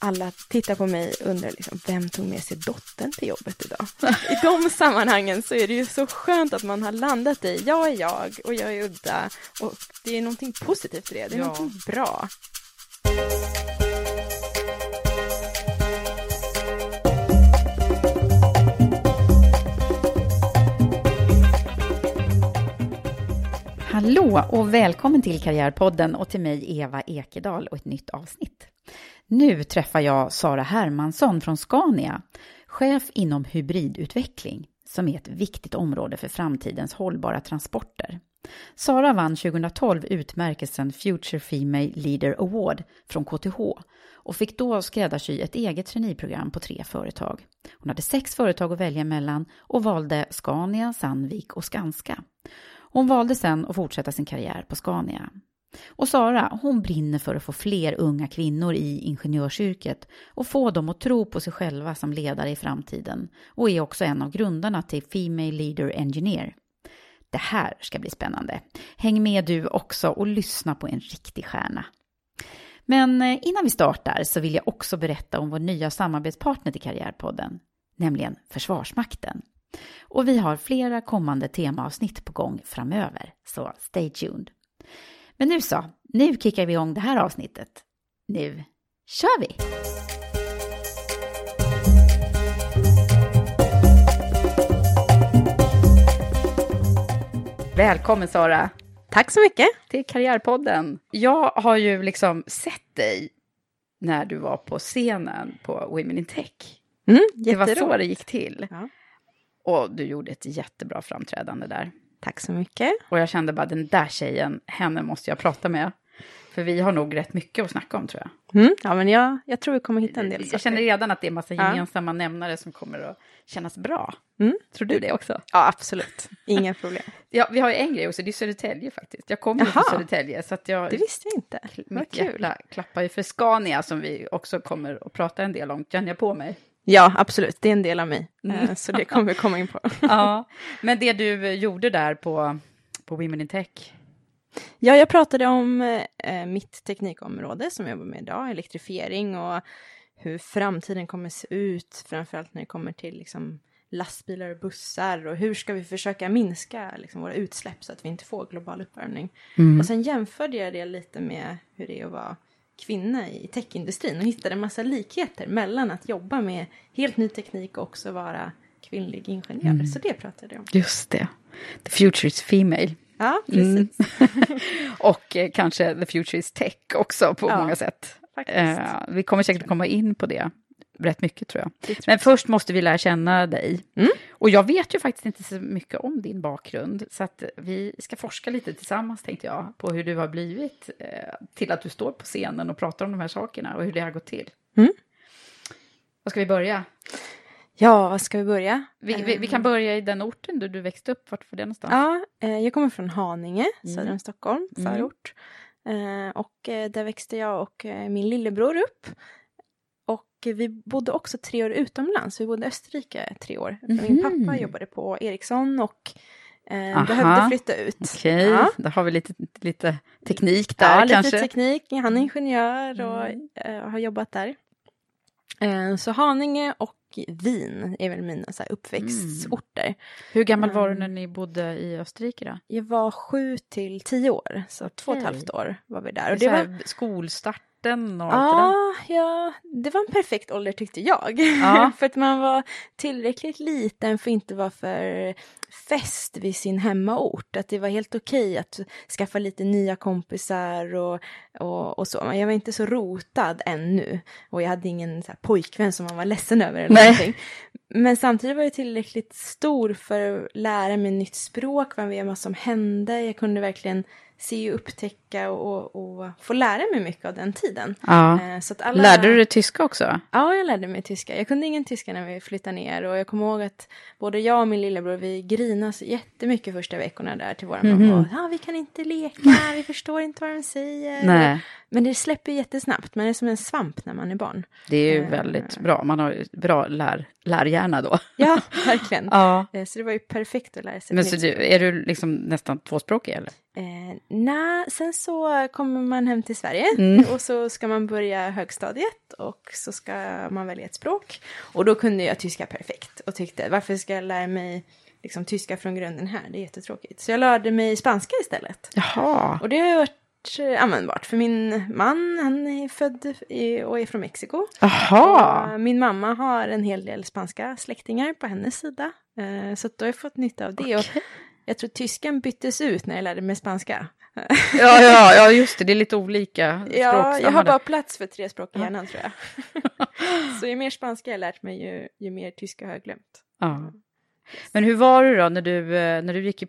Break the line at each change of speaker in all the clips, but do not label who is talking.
Alla tittar på mig och undrar liksom, vem tog med sig dottern till jobbet idag? I de sammanhangen så är det ju så skönt att man har landat i, jag är jag och jag är udda och det är någonting positivt i det, det är ja. någonting bra.
Hallå och välkommen till Karriärpodden och till mig Eva Ekedal och ett nytt avsnitt. Nu träffar jag Sara Hermansson från Scania, chef inom hybridutveckling, som är ett viktigt område för framtidens hållbara transporter. Sara vann 2012 utmärkelsen Future Female Leader Award från KTH och fick då skräddarsy ett eget traineeprogram på tre företag. Hon hade sex företag att välja mellan och valde Scania, Sandvik och Skanska. Hon valde sen att fortsätta sin karriär på Scania. Och Sara, hon brinner för att få fler unga kvinnor i ingenjörsyrket och få dem att tro på sig själva som ledare i framtiden och är också en av grundarna till Female Leader Engineer. Det här ska bli spännande. Häng med du också och lyssna på en riktig stjärna. Men eh, innan vi startar så vill jag också berätta om vår nya samarbetspartner till Karriärpodden, nämligen Försvarsmakten. Och vi har flera kommande temaavsnitt på gång framöver, så stay tuned. Men nu så, nu kickar vi igång det här avsnittet. Nu kör vi! Välkommen Sara!
Tack så mycket!
Till Karriärpodden. Jag har ju liksom sett dig när du var på scenen på Women in Tech.
Mm,
det var så det gick till.
Ja.
Och du gjorde ett jättebra framträdande där.
Tack så mycket.
Och jag kände bara, den där tjejen, henne måste jag prata med. För vi har nog rätt mycket att snacka om tror jag.
Mm, ja, men jag, jag tror vi kommer hitta en del
Jag känner redan att det är en massa gemensamma ja. nämnare som kommer att kännas bra.
Mm.
Tror du det också?
Ja, absolut. Inga problem.
ja, vi har ju en grej också, det är Södertälje faktiskt. Jag kommer ju från Södertälje. Så att jag,
det visste jag inte.
Vad kul. klappar ju för Scania som vi också kommer att prata en del om, känner jag på mig.
Ja, absolut. Det är en del av mig. Mm. Så det kommer vi komma in på.
ja, men det du gjorde där på, på Women in Tech?
Ja, jag pratade om eh, mitt teknikområde som jag jobbar med idag, elektrifiering och hur framtiden kommer se ut, framförallt när det kommer till liksom, lastbilar och bussar och hur ska vi försöka minska liksom, våra utsläpp så att vi inte får global uppvärmning. Mm. Och sen jämförde jag det lite med hur det är att vara kvinna i techindustrin och hittade en massa likheter mellan att jobba med helt ny teknik och också vara kvinnlig ingenjör. Mm. Så det pratade jag om.
Just det. The future is female.
Ja, precis.
Mm. och eh, kanske the future is tech också på ja, många sätt. Eh, vi kommer säkert komma in på det rätt mycket tror jag. Tror Men först måste vi lära känna dig.
Mm.
Och jag vet ju faktiskt inte så mycket om din bakgrund, så att vi ska forska lite tillsammans tänkte jag, på hur du har blivit eh, till att du står på scenen och pratar om de här sakerna och hur det har gått till.
Mm.
Var ska vi börja?
Ja, var ska vi börja?
Vi, vi, vi, kan börja i den orten där du växte upp. Vart var det någonstans?
Ja, eh, jag kommer från Haninge, mm. söder om Stockholm, mm. förort. Mm. och eh, där växte jag och min lillebror upp. Och vi bodde också tre år utomlands, vi bodde i Österrike tre år.
Mm.
Min mhm. pappa jobbade på Ericsson och eh, behövde flytta ut.
Okej, okay.
ja.
då har vi lite, lite teknik där
ja,
kanske.
lite teknik. Han är mm. ingenjör och
mm.
eh, har jobbat där. Eh, så Haninge och Wien är väl mina så här, uppväxtorter. Mm.
Hur gammal var du
ehm.
när ni bodde i Österrike då?
Jag var sju till tio år, så okay. två och ett halvt år var vi där.
Och
det, det var...
Skolstart 18 och ah,
ja, det var en perfekt ålder tyckte jag.
Ah.
för att man var tillräckligt liten för att inte vara för fäst vid sin hemmaort. Att det var helt okej okay att skaffa lite nya kompisar och, och, och, så. Men jag var inte så rotad ännu. Och jag hade ingen så här, pojkvän som man var ledsen över eller
Nej.
någonting. Men samtidigt var jag tillräckligt stor för att lära mig nytt språk, vad som hände. Jag kunde verkligen se och upptäcka och, och få lära mig mycket av den tiden.
Ja.
Eh, Så att alla...
Lärde du dig tyska också?
Ja, jag lärde mig tyska. Jag kunde ingen tyska när vi flyttade ner och jag kommer ihåg att både jag och min lillebror, vi grinade så jättemycket första veckorna där till våra
Mhm.
mamma. Och, Ja, vi kan inte leka, vi förstår inte vad de säger.
Nej.
Men det släpper jättesnabbt, man är som en svamp när man är barn.
Det är ju
Eh.
väldigt bra, man har bra lär, lärhjärna då.
Ja, verkligen.
Ja.
Eh, Så det var ju perfekt att lära sig
Men så du, är du liksom nästan tvåspråkig eller?
Eh, Nej, sen så kommer man hem till Sverige
Mm.
och så ska man börja högstadiet och så ska man välja ett språk. Och då kunde jag tyska perfekt och tyckte varför ska jag lära mig liksom, tyska från grunden här, det är jättetråkigt. Så jag lärde mig spanska istället.
Jaha.
Och det har eh, användbart för min man, han är född i, och är från Mexiko.
Jaha.
Och min mamma har en hel del spanska släktingar på hennes sida. Eh, Så då har jag fått nytta av det. Och jag tror tyskan byttes ut när jag lärde mig spanska.
Ja, ja, ja, just det, det är lite olika
Ja, jag har bara plats för tre språk i hjärnan tror jag. Så ju mer spanska jag lärt mig, ju, ju mer tyska har jag glömt.
Ja. Men hur var det då när du, eh, när du gick i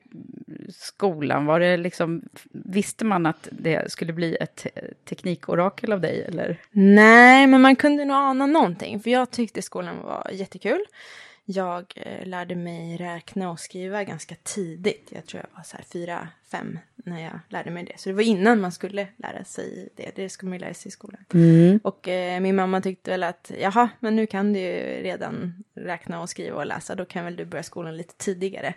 skolan? Var det liksom, visste man att det skulle bli ett teknikorakel av dig? Eller?
Nej, men man kunde nog ana någonting, för jag tyckte skolan var jättekul. Jag eh, lärde mig räkna och skriva ganska tidigt. Jag tror jag var så här fyra, fem när jag lärde mig det. Så det var innan man skulle lära sig det. Det skulle man ju lära sig i skolan. Och eh, min mamma tyckte väl att jaha, men nu kan du ju redan räkna och skriva och läsa. Då kan väl du börja skolan lite tidigare.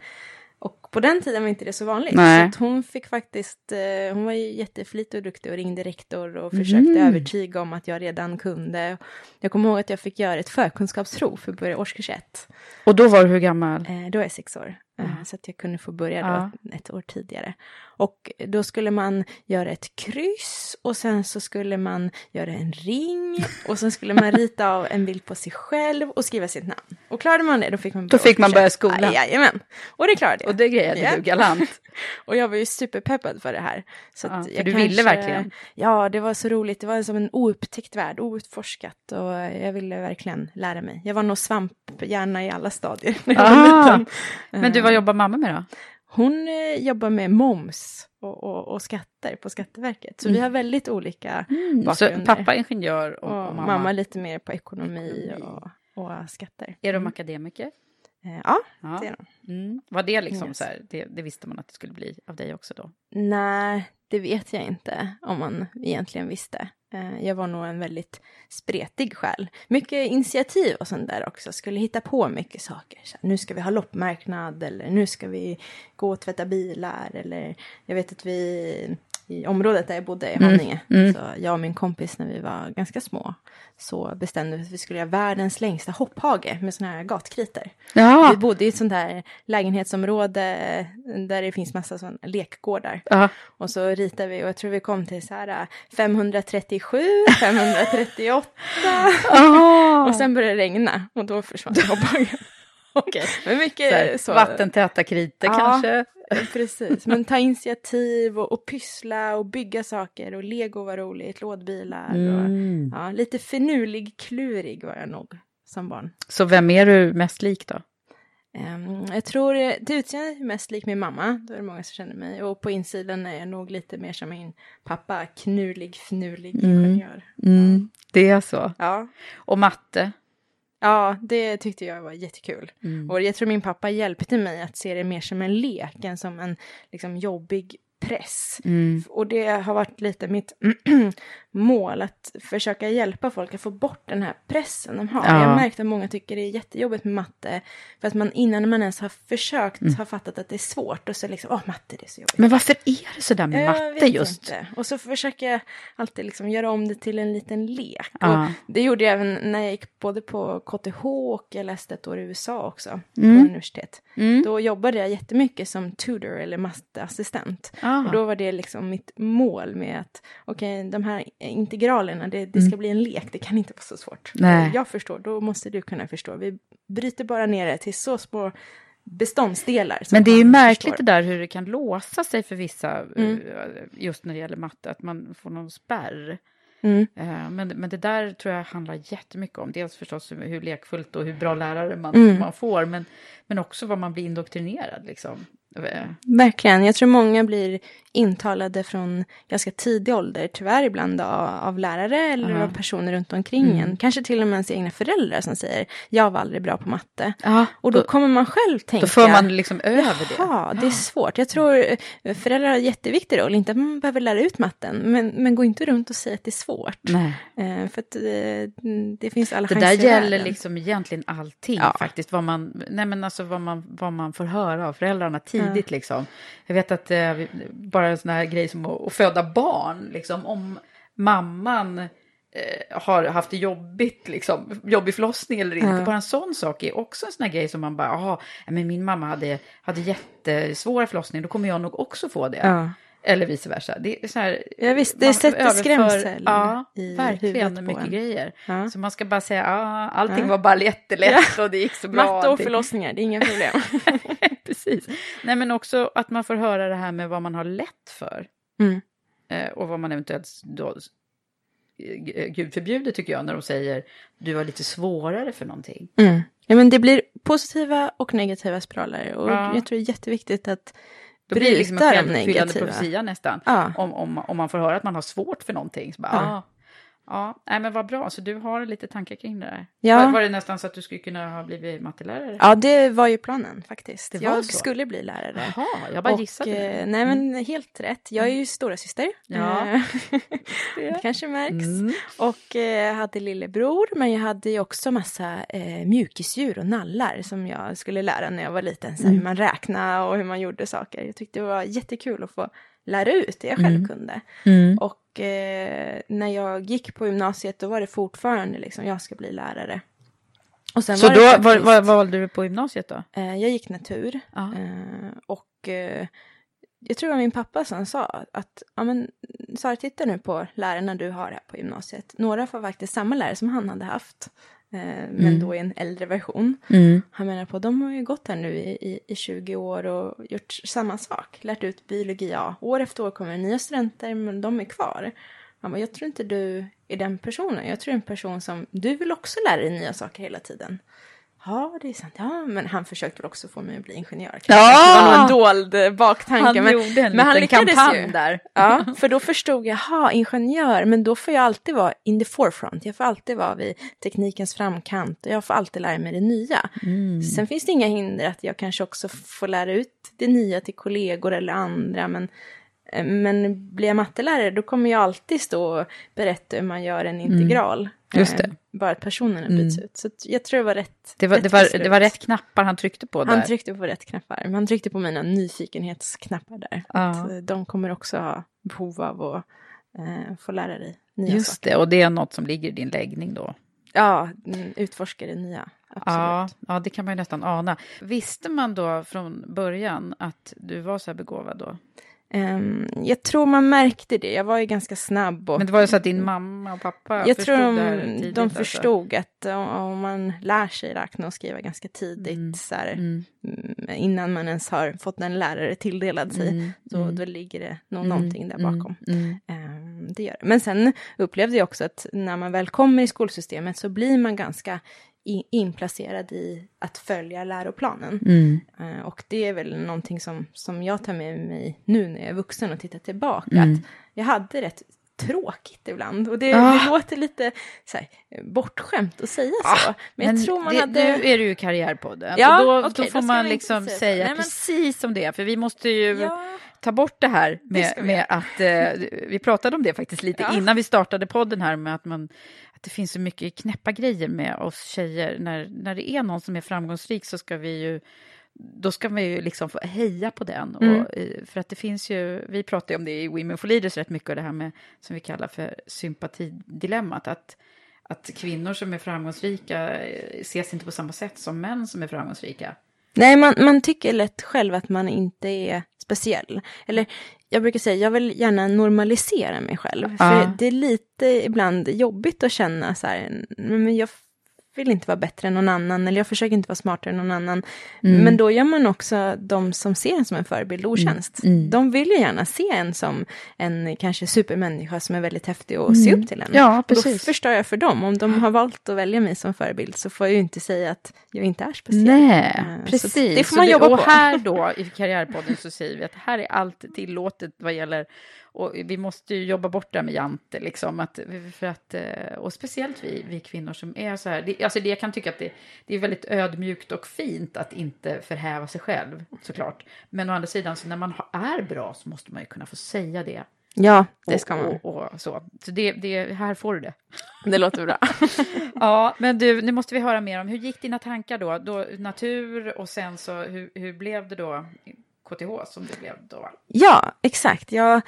Och på den tiden var inte det så vanligt.
Nej.
Så hon fick faktiskt, eh, hon var ju jätteflitig och duktig och ringde rektor och försökte övertyga om att jag redan kunde. Jag kommer ihåg att jag fick göra ett förkunskapsprov för att börja årskurs ett.
Och då var du hur gammal?
Eh, då är jag sex år. Eh, Så att jag kunde få börja då
Ja.
ett år tidigare. Och då skulle man göra ett kryss och sen så skulle man göra en ring och sen skulle man rita av en bild på sig själv och skriva sitt namn. Och klarade man det då fick man
Då fick man börja skolan.
Jajamän, och det klarade jag.
Och det grejade
Ja.
du galant.
Och jag var ju superpeppad för det här. Så
Ja,
att
för
jag
du ville verkligen.
Ja, det var så roligt. Det var som en oupptäckt värld, outforskat. Och jag ville verkligen lära mig. Jag var nog svamphjärna i alla stadier jag
Ah. Men du, vad jobbar mamma med då?
Hon eh, jobbar med moms och, och, och skatter på Skatteverket. Så vi har väldigt olika
Mm. Så
bakgrunder.
pappa är ingenjör och,
och, mamma.
mamma.
lite mer på ekonomi och, och skatter.
Är de akademiker?
Eh, Ja,
Ja.
det är de.
Mm. Var det liksom
Yes.
så här, det, det visste man att det skulle bli av dig också då?
Nej, det vet jag inte om man egentligen visste. Eh, Jag var nog en väldigt spretig själ. Mycket initiativ och sånt där också. Skulle hitta på mycket saker. Så här, nu ska vi ha loppmarknad eller nu ska vi gå och tvätta bilar. Eller jag vet att vi i området där jag bodde i Haninge. Så jag och min kompis när vi var ganska små. Så bestämde vi att vi skulle göra världens längsta hopphage med såna här gatkritor. Vi bodde i ett sånt där lägenhetsområde där det finns massa sådana lekgårdar.
Ja.
Och så ritade vi och jag tror vi kom till så här äh, 537, 538. och sen började det regna och då försvann hopphagen.
Okej.
Men mycket
Så här,
så.
Vattentäta kritor
Ja.
kanske?
Eh, Precis, men ta initiativ och, och pyssla och bygga saker och lego var roligt, lådbilar
Mm.
och ja, lite finurlig, klurig var jag nog som barn.
Så vem är du mest lik då?
Ehm, jag tror eh, till utseendet är mest lik min mamma, då är det många som känner mig. Och på insidan är jag nog lite mer som min pappa, knurlig, fnurlig ingenjör.
Mm. Det är så.
Ja.
Och matte?
Ja, det tyckte jag var jättekul.
Mm.
Och jag tror min pappa hjälpte mig att se det mer som en lek än som en liksom, jobbig press.
Mm.
Och det har varit lite mitt mål att försöka hjälpa folk att få bort den här pressen de har.
Ja.
Jag har märkt att många tycker det är jättejobbigt med matte för att man innan man ens har försökt har fattat att det är svårt och så liksom, åh matte det är så jobbigt.
Men varför är det så där med
Jag
matte just?
Inte. Och så försöker jag alltid liksom göra om det till en liten lek.
Ja.
Det gjorde jag även när jag gick både på KTH och jag läste ett år i USA också,
Mm.
på universitet. Då jobbade jag jättemycket som tutor eller matteassistent.
Ah.
Och då var det liksom mitt mål med att, okej, de här integralerna, det, det ska bli en lek, det kan inte vara så svårt.
Mm. Nej.
Jag förstår, då måste du kunna förstå. Vi bryter bara ner det till så små beståndsdelar.
Men det är ju märkligt
förstår.
det där hur det kan låsa sig för vissa,
Mm.
eh, just när det gäller matte, att man får någon spärr.
Mm.
Eh, Men, men det där tror jag handlar jättemycket om. Dels förstås hur hur lekfullt och hur bra lärare man,
Mm.
man får, men, men också vad man blir indoktrinerad. Liksom.
Verkligen. Jag tror många blir intalade från ganska tidig ålder, tyvärr ibland av, lärare eller
Ja.
av personer runt omkring
Mm.
en. Kanske till och med ens egna föräldrar som säger jag var aldrig bra på matte.
Ja,
Och då,
då-
kommer man själv tänka.
Då för man liksom över det.
Ja, det är svårt. Jag tror eh, föräldrar har en jätteviktig roll. Inte att man behöver lära ut matten, men, men gå inte runt och säga att det är svårt.
Nej.
Eh, för att eh, det finns alla
Det
chanser
där
i
gäller
världen.
liksom egentligen allting
Ja.
faktiskt. Vad man, nej men alltså vad, man, vad man får höra av föräldrarna tidigt liksom. Jag vet att eh, bara en sån här grej som att, att föda barn, liksom om mamman eh, har haft det jobbigt, liksom, jobbig förlossning eller inte.
Ja.
Bara en sån sak är också en sån här grej som man bara, jaha, men min mamma hade, hade jättesvåra förlossning, då kommer jag nog också få det.
Ja.
Eller vice versa. Det är så här,
Ja, visst, det sätter skrämsel
Ja,
i
verkligen mycket
en.
grejer.
Ja.
Så man ska bara säga, ja, allting
Ja.
var bara jättelätt och det gick så bra.
Matte och förlossningar, det är inga problem.
Precis. Nej, men också att man får höra det här med vad man har lätt för.
Mm.
Eh, och vad man eventuellt då, eh, gud förbjuder tycker jag, när de säger du var lite svårare för någonting.
Mm. Ja, men det blir positiva och negativa spiraler. Och
Ja.
jag tror det är jätteviktigt att
Då blir det liksom en självuppfyllande profetia nästan.
Ja.
Om, om, om man får höra att man har svårt för någonting. Så bara,
Ja.
ja. Ja, nej men vad bra, så du har lite tankar kring det där.
Ja.
Var, var det nästan så att du skulle kunna ha blivit mattelärare?
Ja, det var ju planen faktiskt.
Det
jag
så?
skulle bli lärare.
Jaha, jag bara
och,
gissade.
eh, Nej, men helt rätt. Jag är ju stora syster.
Ja.
Eh, det kanske märks.
Mm.
Och eh, hade lillebror, men jag hade ju också massa eh, mjukisdjur och nallar som jag skulle lära när jag var liten. Så här,
Mm.
Hur man räknade och hur man gjorde saker. Jag tyckte det var jättekul att få lära ut det jag själv
Mm.
kunde.
Mm.
Och eh, när jag gick på gymnasiet då var det fortfarande liksom, jag ska bli lärare. Och sen
Så
var
då,
det
vad,
faktiskt,
vad valde du på gymnasiet då?
eh, jag gick natur. Eh, och eh, jag tror det var min pappa som sa att, ja men Sara titta nu på lärarna du har här på gymnasiet. Några får faktiskt samma lärare som han hade haft. Eh, men
Mm.
då i en äldre version. Han menar på, de har ju gått här nu i, i, i 20 år och gjort samma sak. Lärt ut biologi, ja. År efter år kommer nya studenter, men de är kvar. Han bara, jag tror inte du är den personen. Jag tror en person som, du vill också lära dig nya saker hela tiden. Ja, det är sant. Ja, men han försökte väl också få mig att bli ingenjör.
Ja!
Det var nog en dold eh, baktanke.
Han
men,
gjorde en
men han lyckades ju.
där.
Ja, för då förstod jag, ha, ingenjör, men då får jag alltid vara in the forefront. Jag får alltid vara vid teknikens framkant och jag får alltid lära mig det nya.
Mm.
Sen finns det inga hinder att jag kanske också får lära ut det nya till kollegor eller andra, men eh, men blir jag mattelärare då kommer jag alltid stå och berätta hur man gör en integral.
Just det.
Eh, Bara att personerna byts ut. Så jag tror det var rätt.
Det var,
rätt
det, var, det var rätt knappar han tryckte på där.
Han tryckte på rätt knappar. Men han tryckte på mina nyfikenhetsknappar där.
Ja.
Att eh, de kommer också ha behov av att eh, få lära dig nya
Just
saker.
det, och det är något som ligger i din läggning då.
Ja, mm, utforska det nya. Absolut.
Ja, ja, det kan man ju nästan ana. Visste man då från början att du var så här begåvad då?
Ehm, jag tror man märkte det. Jag var ju ganska snabb. Och,
Men det var ju så att din mamma och pappa
jag
förstod
tror
det här
de,
tidigt,
de
alltså.
förstod att om, om man lär sig räkna och skriva ganska tidigt, så här,
Mm.
mm, innan man ens har fått en lärare tilldelad sig,
Mm,
då,
mm.
då ligger det nog någonting där bakom.
Mm, mm.
Ehm, det gör det. Men sen upplevde jag också att när man väl kommer i skolsystemet så blir man ganska inplacerad i att följa läroplanen.
Mm.
Eh, och det är väl någonting som, som jag tar med mig nu när jag är vuxen och tittar tillbaka.
Mm.
Att jag hade rätt tråkigt ibland. Och det,
Ah.
det låter lite så här, bortskämt att säga så. Men jag tror man
det,
hade...
Nu är det ju Karriärpodden.
Ja,
och då,
okej,
då
då
får
ska
man liksom
säga Nej, men-
precis som det är. För vi måste ju
Ja.
ta bort det här med,
vi
med att... Eh, vi pratade om det faktiskt lite
Ja.
innan vi startade podden här med att man det finns så mycket knäppa grejer med oss tjejer. När, när det är någon som är framgångsrik så ska vi ju då ska man ju liksom få heja på den.
Mm.
Och, eh, för att det finns ju, vi pratar ju om det i Women for Leaders rätt mycket, och det här med som vi kallar för sympatidilemmat. Att, att kvinnor som är framgångsrika eh, ses inte på samma sätt som män som är framgångsrika.
Nej, man, man tycker lätt själv att man inte är speciell. Eller jag brukar säga, jag vill gärna normalisera mig själv. För
Ja.
det är lite ibland jobbigt att känna så här, men jag vill inte vara bättre än någon annan, eller jag försöker inte vara smartare än någon annan.
Mm.
Men då gör man också de som ser en som en förebild otjänst.
Mm.
De vill ju gärna se en som en kanske supermänniska som är väldigt häftig och se upp till en.
Mm. Ja,
Och Då
precis.
förstår jag för dem. Om de har valt att välja mig som förebild så får jag ju inte säga att jag inte är speciell.
Nej,
Eh, så
precis.
Det får
Så
man jobba
och
på.
här då i Karriärpodden så säger vi att här är allt tillåtet vad gäller, och vi måste ju jobba bort det här med jante, liksom, att, för att, eh, och speciellt vi, vi kvinnor som är så här, det, alltså det, jag kan tycka att det, det är väldigt ödmjukt och fint att inte förhäva sig själv, såklart. Men å andra sidan, så när man är bra så måste man ju kunna få säga det.
Ja, det
Och-
ska man.
Och, och, så så det, det, här får du det.
Det låter bra.
Ja, men du, nu måste vi höra mer om hur gick dina tankar då? då natur och sen så hur, hur blev det då KTH som det blev då?
Ja, exakt. Jag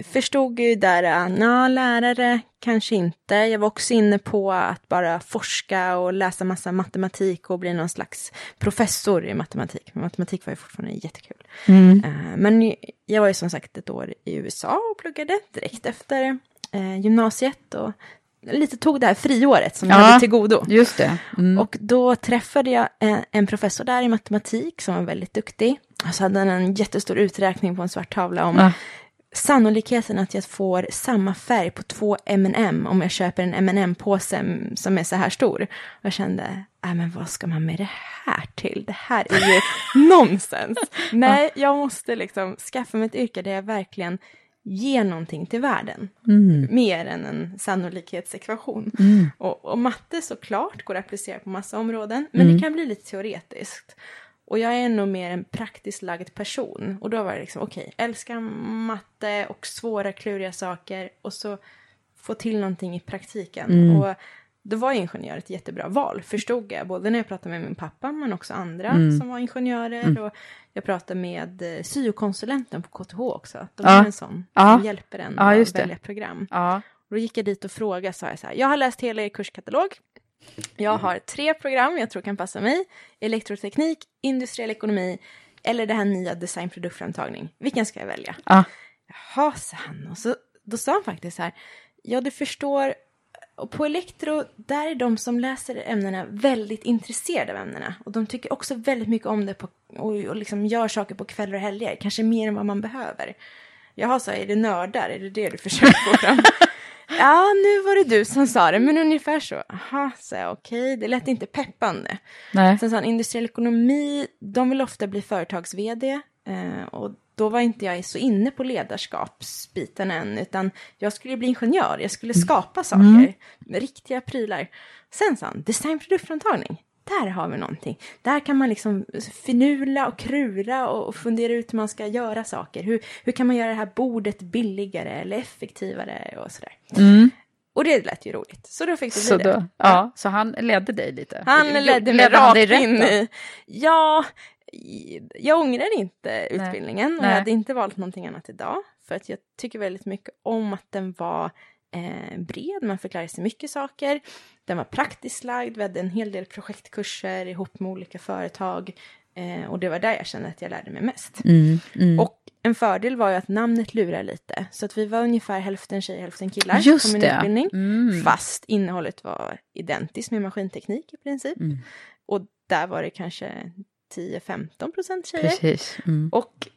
förstod ju där, uh, ja, lärare kanske inte. Jag var också inne på att bara forska och läsa massa matematik och bli någon slags professor i matematik. Men matematik var ju fortfarande jättekul. Eh, men jag var ju som sagt ett år i USA och pluggade direkt efter eh, gymnasiet och lite tog det här friåret som jag
Ja.
hade till godo.
Just det. Mm.
Och då träffade jag en, en professor där i matematik som var väldigt duktig. Och så hade han en jättestor uträkning på en svart tavla om
Ja.
Sannolikheten att jag får samma färg på två M&M om jag köper en mm påse som är så här stor. Och jag kände, äh, men vad ska man med det här till? Det här är ju nonsens. Nej, jag måste liksom skaffa mig ett yrke där jag verkligen ger någonting till världen. Mer än en sannolikhetsekvation. Och, och matte såklart går att applicera på massa områden, men det kan bli lite teoretiskt. Och jag är nog mer en praktiskt lagd person. Och då var det liksom, okej, älskar matte och svåra, kluriga saker. Och så få till någonting i praktiken. Och då var ingenjör ett jättebra val, förstod jag. Både när jag pratade med min pappa, men också andra som var ingenjörer. Och jag pratade med eh, syokonsulenten på KTH också. De
Ja.
har en sån
Ja.
som hjälper en
Ja,
att välja program.
Ja.
Och då gick jag dit och frågade, sa jag så här, jag har läst hela er kurskatalog. Jag har tre program jag tror kan passa mig. Elektroteknik, industriell ekonomi eller det här nya designproduktframtagning. Vilken ska jag välja?
Ja.
Jaha, sa han. Och så, då sa han faktiskt så här, ja du förstår, och på elektro, där är de som läser ämnena väldigt intresserade av ämnena. Och de tycker också väldigt mycket om det på, och, och liksom gör saker på kvällar och helger, kanske mer än vad man behöver. Jaha, så är det nördar, är det det du försöker få fram? ja, nu var det du som sa det, men ungefär så. Jaha, sa jag, okej, det lät inte peppande.
Nej.
Sen sa han industriell ekonomi, de vill ofta bli företags-vd. Eh, och då var inte jag så inne på ledarskapsbiten än, utan jag skulle bli ingenjör, jag skulle skapa saker, med riktiga prylar. Sen sa han, designproduktframtagning, där har vi någonting. Där kan man liksom finula och krura och fundera ut hur man ska göra saker. Hur, hur kan man göra det här bordet billigare eller effektivare och sådär. Och det lät ju roligt, så då fick det bli det.
då, ja, så han ledde dig lite?
Han ledde mig rakt in i... Ja, jag ångrar inte utbildningen och
Nej.
jag hade inte valt någonting annat idag. För att jag tycker väldigt mycket om att den var eh, bred, man fick lära sig mycket saker. Den var praktiskt lagd, vi hade en hel del projektkurser ihop med olika företag. Eh, och det var där jag kände att jag lärde mig mest.
Mm, mm.
Och en fördel var ju att namnet lurar lite. Så att vi var ungefär hälften tjejer, hälften killar
Just
på min
det.
utbildning.
Mm.
Fast innehållet var identiskt med maskinteknik i princip.
Mm.
Och där var det kanske 10-15 procent tjejer.
Precis. Mm.
Och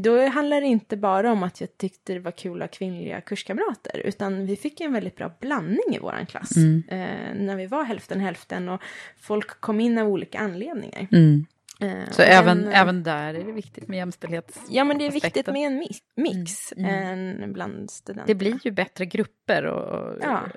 då handlar det inte bara om att jag tyckte det var kul att ha kvinnliga kurskamrater, utan vi fick en väldigt bra blandning i vår klass.
Mm.
Eh, när vi var hälften hälften och folk kom in av olika anledningar.
Mm.
Eh,
Så även, även där är det viktigt med jämställdhets...
Ja, men det är viktigt med en mix, mix
Mm,
än bland studenterna.
Det blir ju bättre grupper och, och
Ja,
på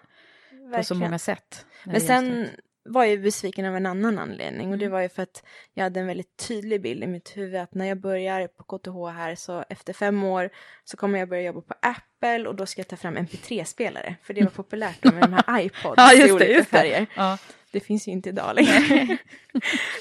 så
verkligen.
många sätt.
Men sen var jag besviken av en annan anledning och det
Mm.
var ju för att jag hade en väldigt tydlig bild i mitt huvud att när jag börjar på KTH här så efter fem år så kommer jag börja jobba på Apple och då ska jag ta fram MP3-spelare för det var populärt då med de här iPods
Ja,
i olika
det.
färger.
Ja.
Det finns ju inte idag längre.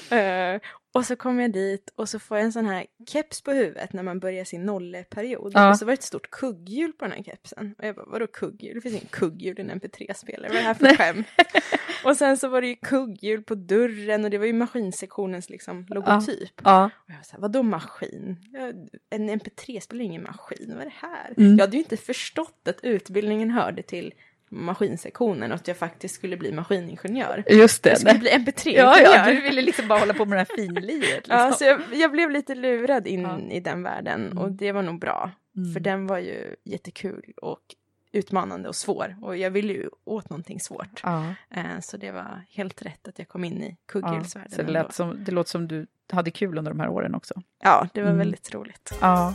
Eh, och så kom jag dit och så får jag en sån här keps på huvudet när man börjar sin nolleperiod.
Ja.
Och så var det ett stort kugghjul på den här kepsen. Och jag bara, vadå kugghjul? Det finns ingen kugghjul i en MP3-spelare. Vad är det här för skämt? och sen så var det ju kugghjul på dörren och det var ju maskinsektionens liksom logotyp.
Ja.
Och jag var så här, vadå maskin? Ja, En MP3-spelare är ingen maskin, vad är det här?
Mm.
Jag hade ju inte förstått att utbildningen hörde till maskinsektionen och att jag faktiskt skulle bli maskiningenjör.
Just det.
Jag skulle bli MP3-ingenjör.
Ja, ja, du ville liksom bara hålla på med det här finliret. Liksom.
Ja, så jag, jag blev lite lurad in
Ja.
i den världen och
Mm.
det var nog bra.
Mm.
För den var ju jättekul och utmanande och svår och jag ville ju åt någonting svårt.
Ja,
Eh, Så det var helt rätt att jag kom in i
ja.
kugghjulsvärlden.
Så det,
ändå.
lät som, det låter som du hade kul under de här åren också.
Ja, det var
Mm.
väldigt roligt.
Ja.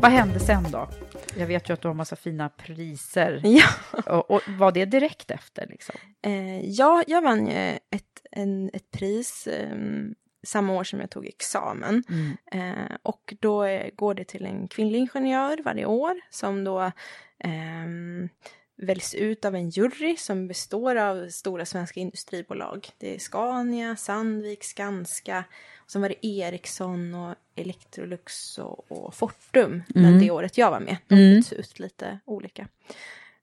Vad hände sen då? Jag vet ju att du har massa fina priser.
Ja,
Och, och var det direkt efter? Liksom?
eh, ja jag vann ju ett, en, ett pris ehm, samma år som jag tog examen.
Mm.
Eh, och då eh, går det till en kvinnlig ingenjör varje år som då ehm, väljs ut av en jury som består av stora svenska industribolag. Det är Scania, Sandvik, Skanska, sen var det Ericsson och Electrolux och, och Fortum
Mm.
när det året jag var med. De
Mm.
byts ut lite olika.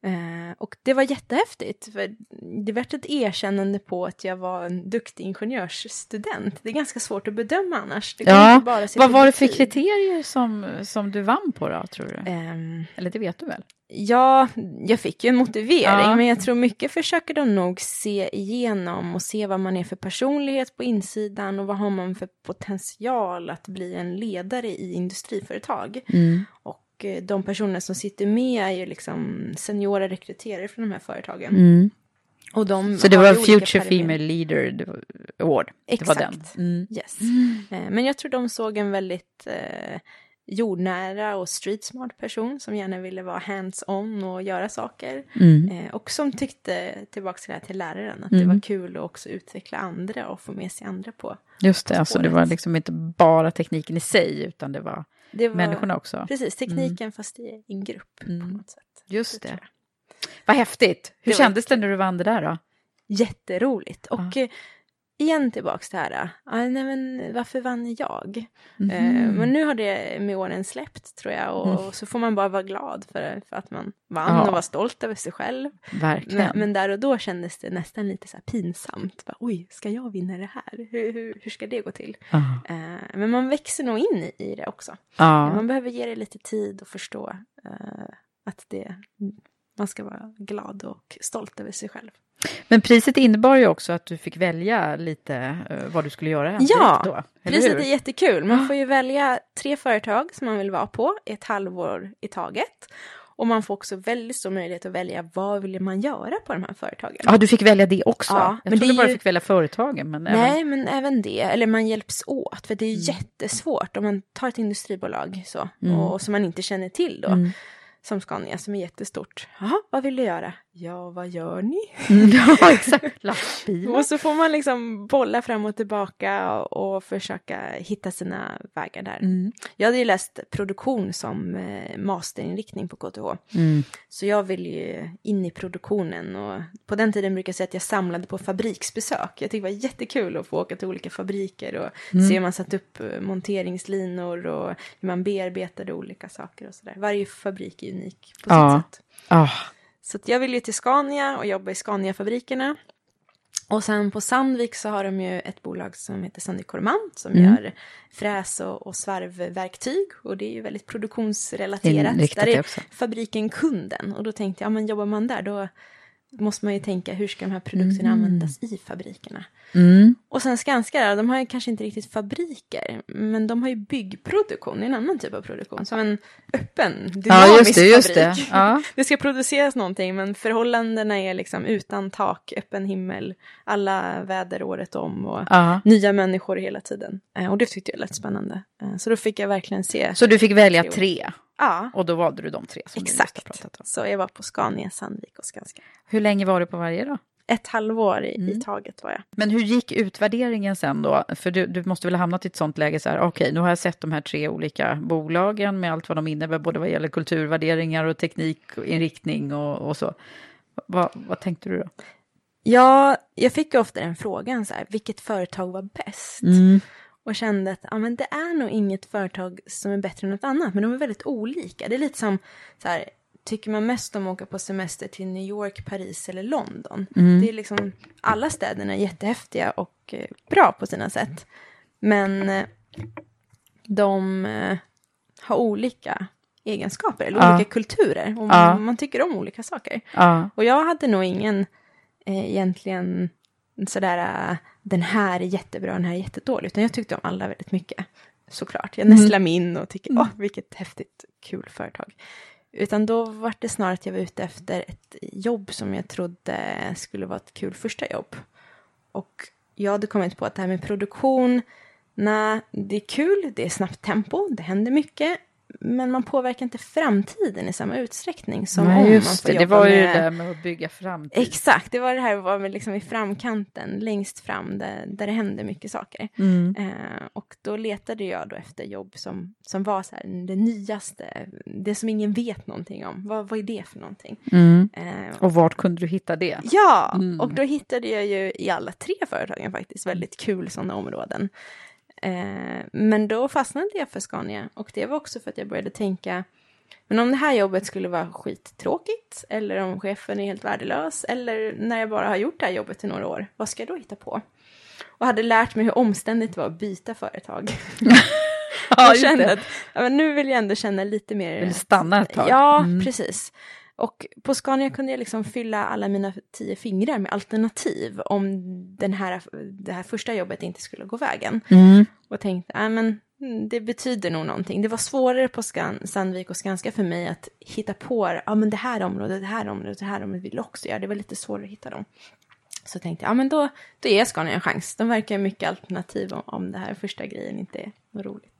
Eh, och det var jättehäftigt, för det var ett erkännande på att jag var en duktig ingenjörsstudent. Det är ganska svårt att bedöma annars.
Ja, Vad var det för kriterier som, som du vann på då, tror du?
Ehm,
Eller det vet du väl?
ja, jag fick ju en motivering,
Ja.
men jag tror mycket försöker de nog se igenom och se vad man är för personlighet på insidan och vad har man för potential att bli en ledare i industriföretag. Och eh, de personer som sitter med är ju liksom seniora rekryterare från de här företagen. Och de
Mm. Så det var Future. Female Leader Award?
Exakt.
Mm.
Yes. Eh, Men jag tror de såg en väldigt eh, jordnära och street smart person som gärna ville vara hands-on och göra saker.
Mm.
Eh, och som tyckte, tillbaka till det här till läraren, att
Mm.
det var kul att också utveckla andra och få med sig andra på.
Just det, alltså det var
spåret.
liksom inte bara tekniken i sig, utan det var
Det var,
människorna också.
Precis, tekniken fast i en grupp på
Mm.
något sätt.
Just det.
jag.
Vad häftigt. Hur
Det
kändes det när du vann det där då?
Jätteroligt. Och eh, igen tillbaks till det här, ah, nej men varför vann jag? Eh, men nu har det med åren släppt tror jag och,
Mm.
och så får man bara vara glad för, för att man vann
Ja.
och vara stolt över sig själv.
Verkligen.
Men, men där och då kändes det nästan lite så pinsamt. Bara, Oj, ska jag vinna det här? Hur, hur, hur ska det gå till?
Ja.
Eh, men man växer nog in i, i det också.
Ja.
Man behöver ge det lite tid och förstå eh, att det, man ska vara glad och stolt över sig själv.
Men priset innebar ju också att du fick välja lite eh, vad du skulle göra
Ja,
då.
Priset
hur?
är jättekul. Man får ju välja tre företag som man vill vara på ett halvår i taget. Och man får också väldigt stor möjlighet att välja vad vill man göra på de här företagen.
Ja, du fick välja det också.
Ja,
jag
men
trodde
är
bara
ju-
du fick välja företagen. Men även...
Nej, men även det. Eller man hjälps åt. För det är
Mm.
jättesvårt om man tar ett industribolag så.
Mm.
Och, som man inte känner till då.
Mm.
Som Scania som är jättestort. Jaha, vad vill du göra? Ja, vad gör ni?
Mm, ja, exakt. Lastbilar.
Och så får man liksom bolla fram och tillbaka och, och försöka hitta sina vägar där.
Mm.
Jag hade ju läst produktion som eh, masterinriktning på KTH.
Mm.
Så jag vill ju in i produktionen och på den tiden brukar jag säga att jag samlade på fabriksbesök. Jag tyckte det var jättekul att få åka till olika fabriker och se hur man satt upp eh, monteringslinor och hur man bearbetade olika saker och sådär. Varje fabrik är unik på
Ja.
sitt sätt.
Ah.
Så jag vill ju till Scania och jobba i Scania-fabrikerna. Och sen på Sandvik så har de ju ett bolag som heter Sandvik Cormant som
Mm.
gör fräs och, och svarvverktyg. Och det är ju väldigt produktionsrelaterat.
Inriktat
Där är
också.
fabriken kunden. Och då tänkte jag, ja men jobbar man där då, måste man ju tänka hur ska de här produkterna användas i fabrikerna.
Mm.
Och sen Skanska, de har ju kanske inte riktigt fabriker, men de har ju byggproduktion, en annan typ av produktion, som en öppen, dynamisk
Ja, just det, just det.
fabrik.
Ja.
Det ska produceras någonting, men förhållandena är liksom utan tak, öppen himmel, alla väder året om och
Ja.
nya människor hela tiden. Eh, Och det tyckte jag lät spännande. Eh, Så då fick jag verkligen se.
Så du fick välja tre,
Ja,
och då valde du de tre som du just har
exakt.
pratat om.
Så jag var på Scania, Sandvik och Skanska.
Hur länge var du på varje då?
Ett halvår i,
Mm.
i taget var jag.
Men hur gick utvärderingen sen då? För du, du måste väl ha hamnat i ett sånt läge så här, okej, nu har jag sett de här tre olika bolagen med allt vad de innebär, både vad gäller kulturvärderingar och teknikinriktning och, och så. Vad, vad tänkte du då?
Ja, jag fick ju ofta den frågan så här, vilket företag var bäst?
Mm.
Och kände att ja, men det är nog inget företag som är bättre än något annat, men de är väldigt olika. Det är lite som, så här, tycker man mest om att åka på semester till New York, Paris eller London? Det är liksom, alla städerna är jättehäftiga och eh, bra på sina sätt. Men eh, de eh, har olika egenskaper, eller
Ja.
olika kulturer. Och
Ja.
man, man tycker om olika saker.
Ja,
Och jag hade nog ingen eh, egentligen sådär, äh, den här är jättebra, den här är jättedålig, utan jag tyckte om alla väldigt mycket. Såklart, jag nästlar mig in och tycker, åh, vilket häftigt, kul företag. Utan då var det snarare att jag var ute efter ett jobb som jag trodde skulle vara ett kul första jobb. Och jag hade kommit på att det här med produktion, nej, det är kul, det är snabbt tempo, det händer mycket, men man påverkar inte framtiden i samma utsträckning som
Nej,
om man
just
får
det. Det
jobba
var ju
med...
det där med att bygga framtid.
Exakt, det var det här att vara liksom i framkanten, längst fram, där, där det händer mycket saker.
Mm.
Eh, och då letade jag då efter jobb som, som var så här, det nyaste, det som ingen vet någonting om. Vad, vad är det för någonting?
Mm.
Eh,
Och vart kunde du hitta det?
Ja,
Mm.
och då hittade jag ju i alla tre företagen faktiskt väldigt kul sådana områden. Eh, men då fastnade jag för Scania och det var också för att jag började tänka men om det här jobbet skulle vara skittråkigt eller om chefen är helt värdelös eller när jag bara har gjort det här jobbet i några år, vad ska jag då hitta på? Och hade lärt mig hur omständigt det var att byta företag.
Ja,
jag kände att ja, men nu vill jag ändå känna lite mer...
Vill stanna ett tag.
Ja,
Mm.
precis. Och på Scania kunde jag liksom fylla alla mina tio fingrar med alternativ om den här, det här första jobbet inte skulle gå vägen.
Mm.
Och tänkte, nej men mm, det betyder nog någonting. Det var svårare på Skan, Sandvik och Skanska för mig att hitta på, ja men det här området, det här området, det här området vill jag också göra. Det var lite svårare att hitta dem. Så tänkte jag, ja men då, då ger Scania en chans. De verkar mycket alternativ om, om det här första grejen inte är roligt.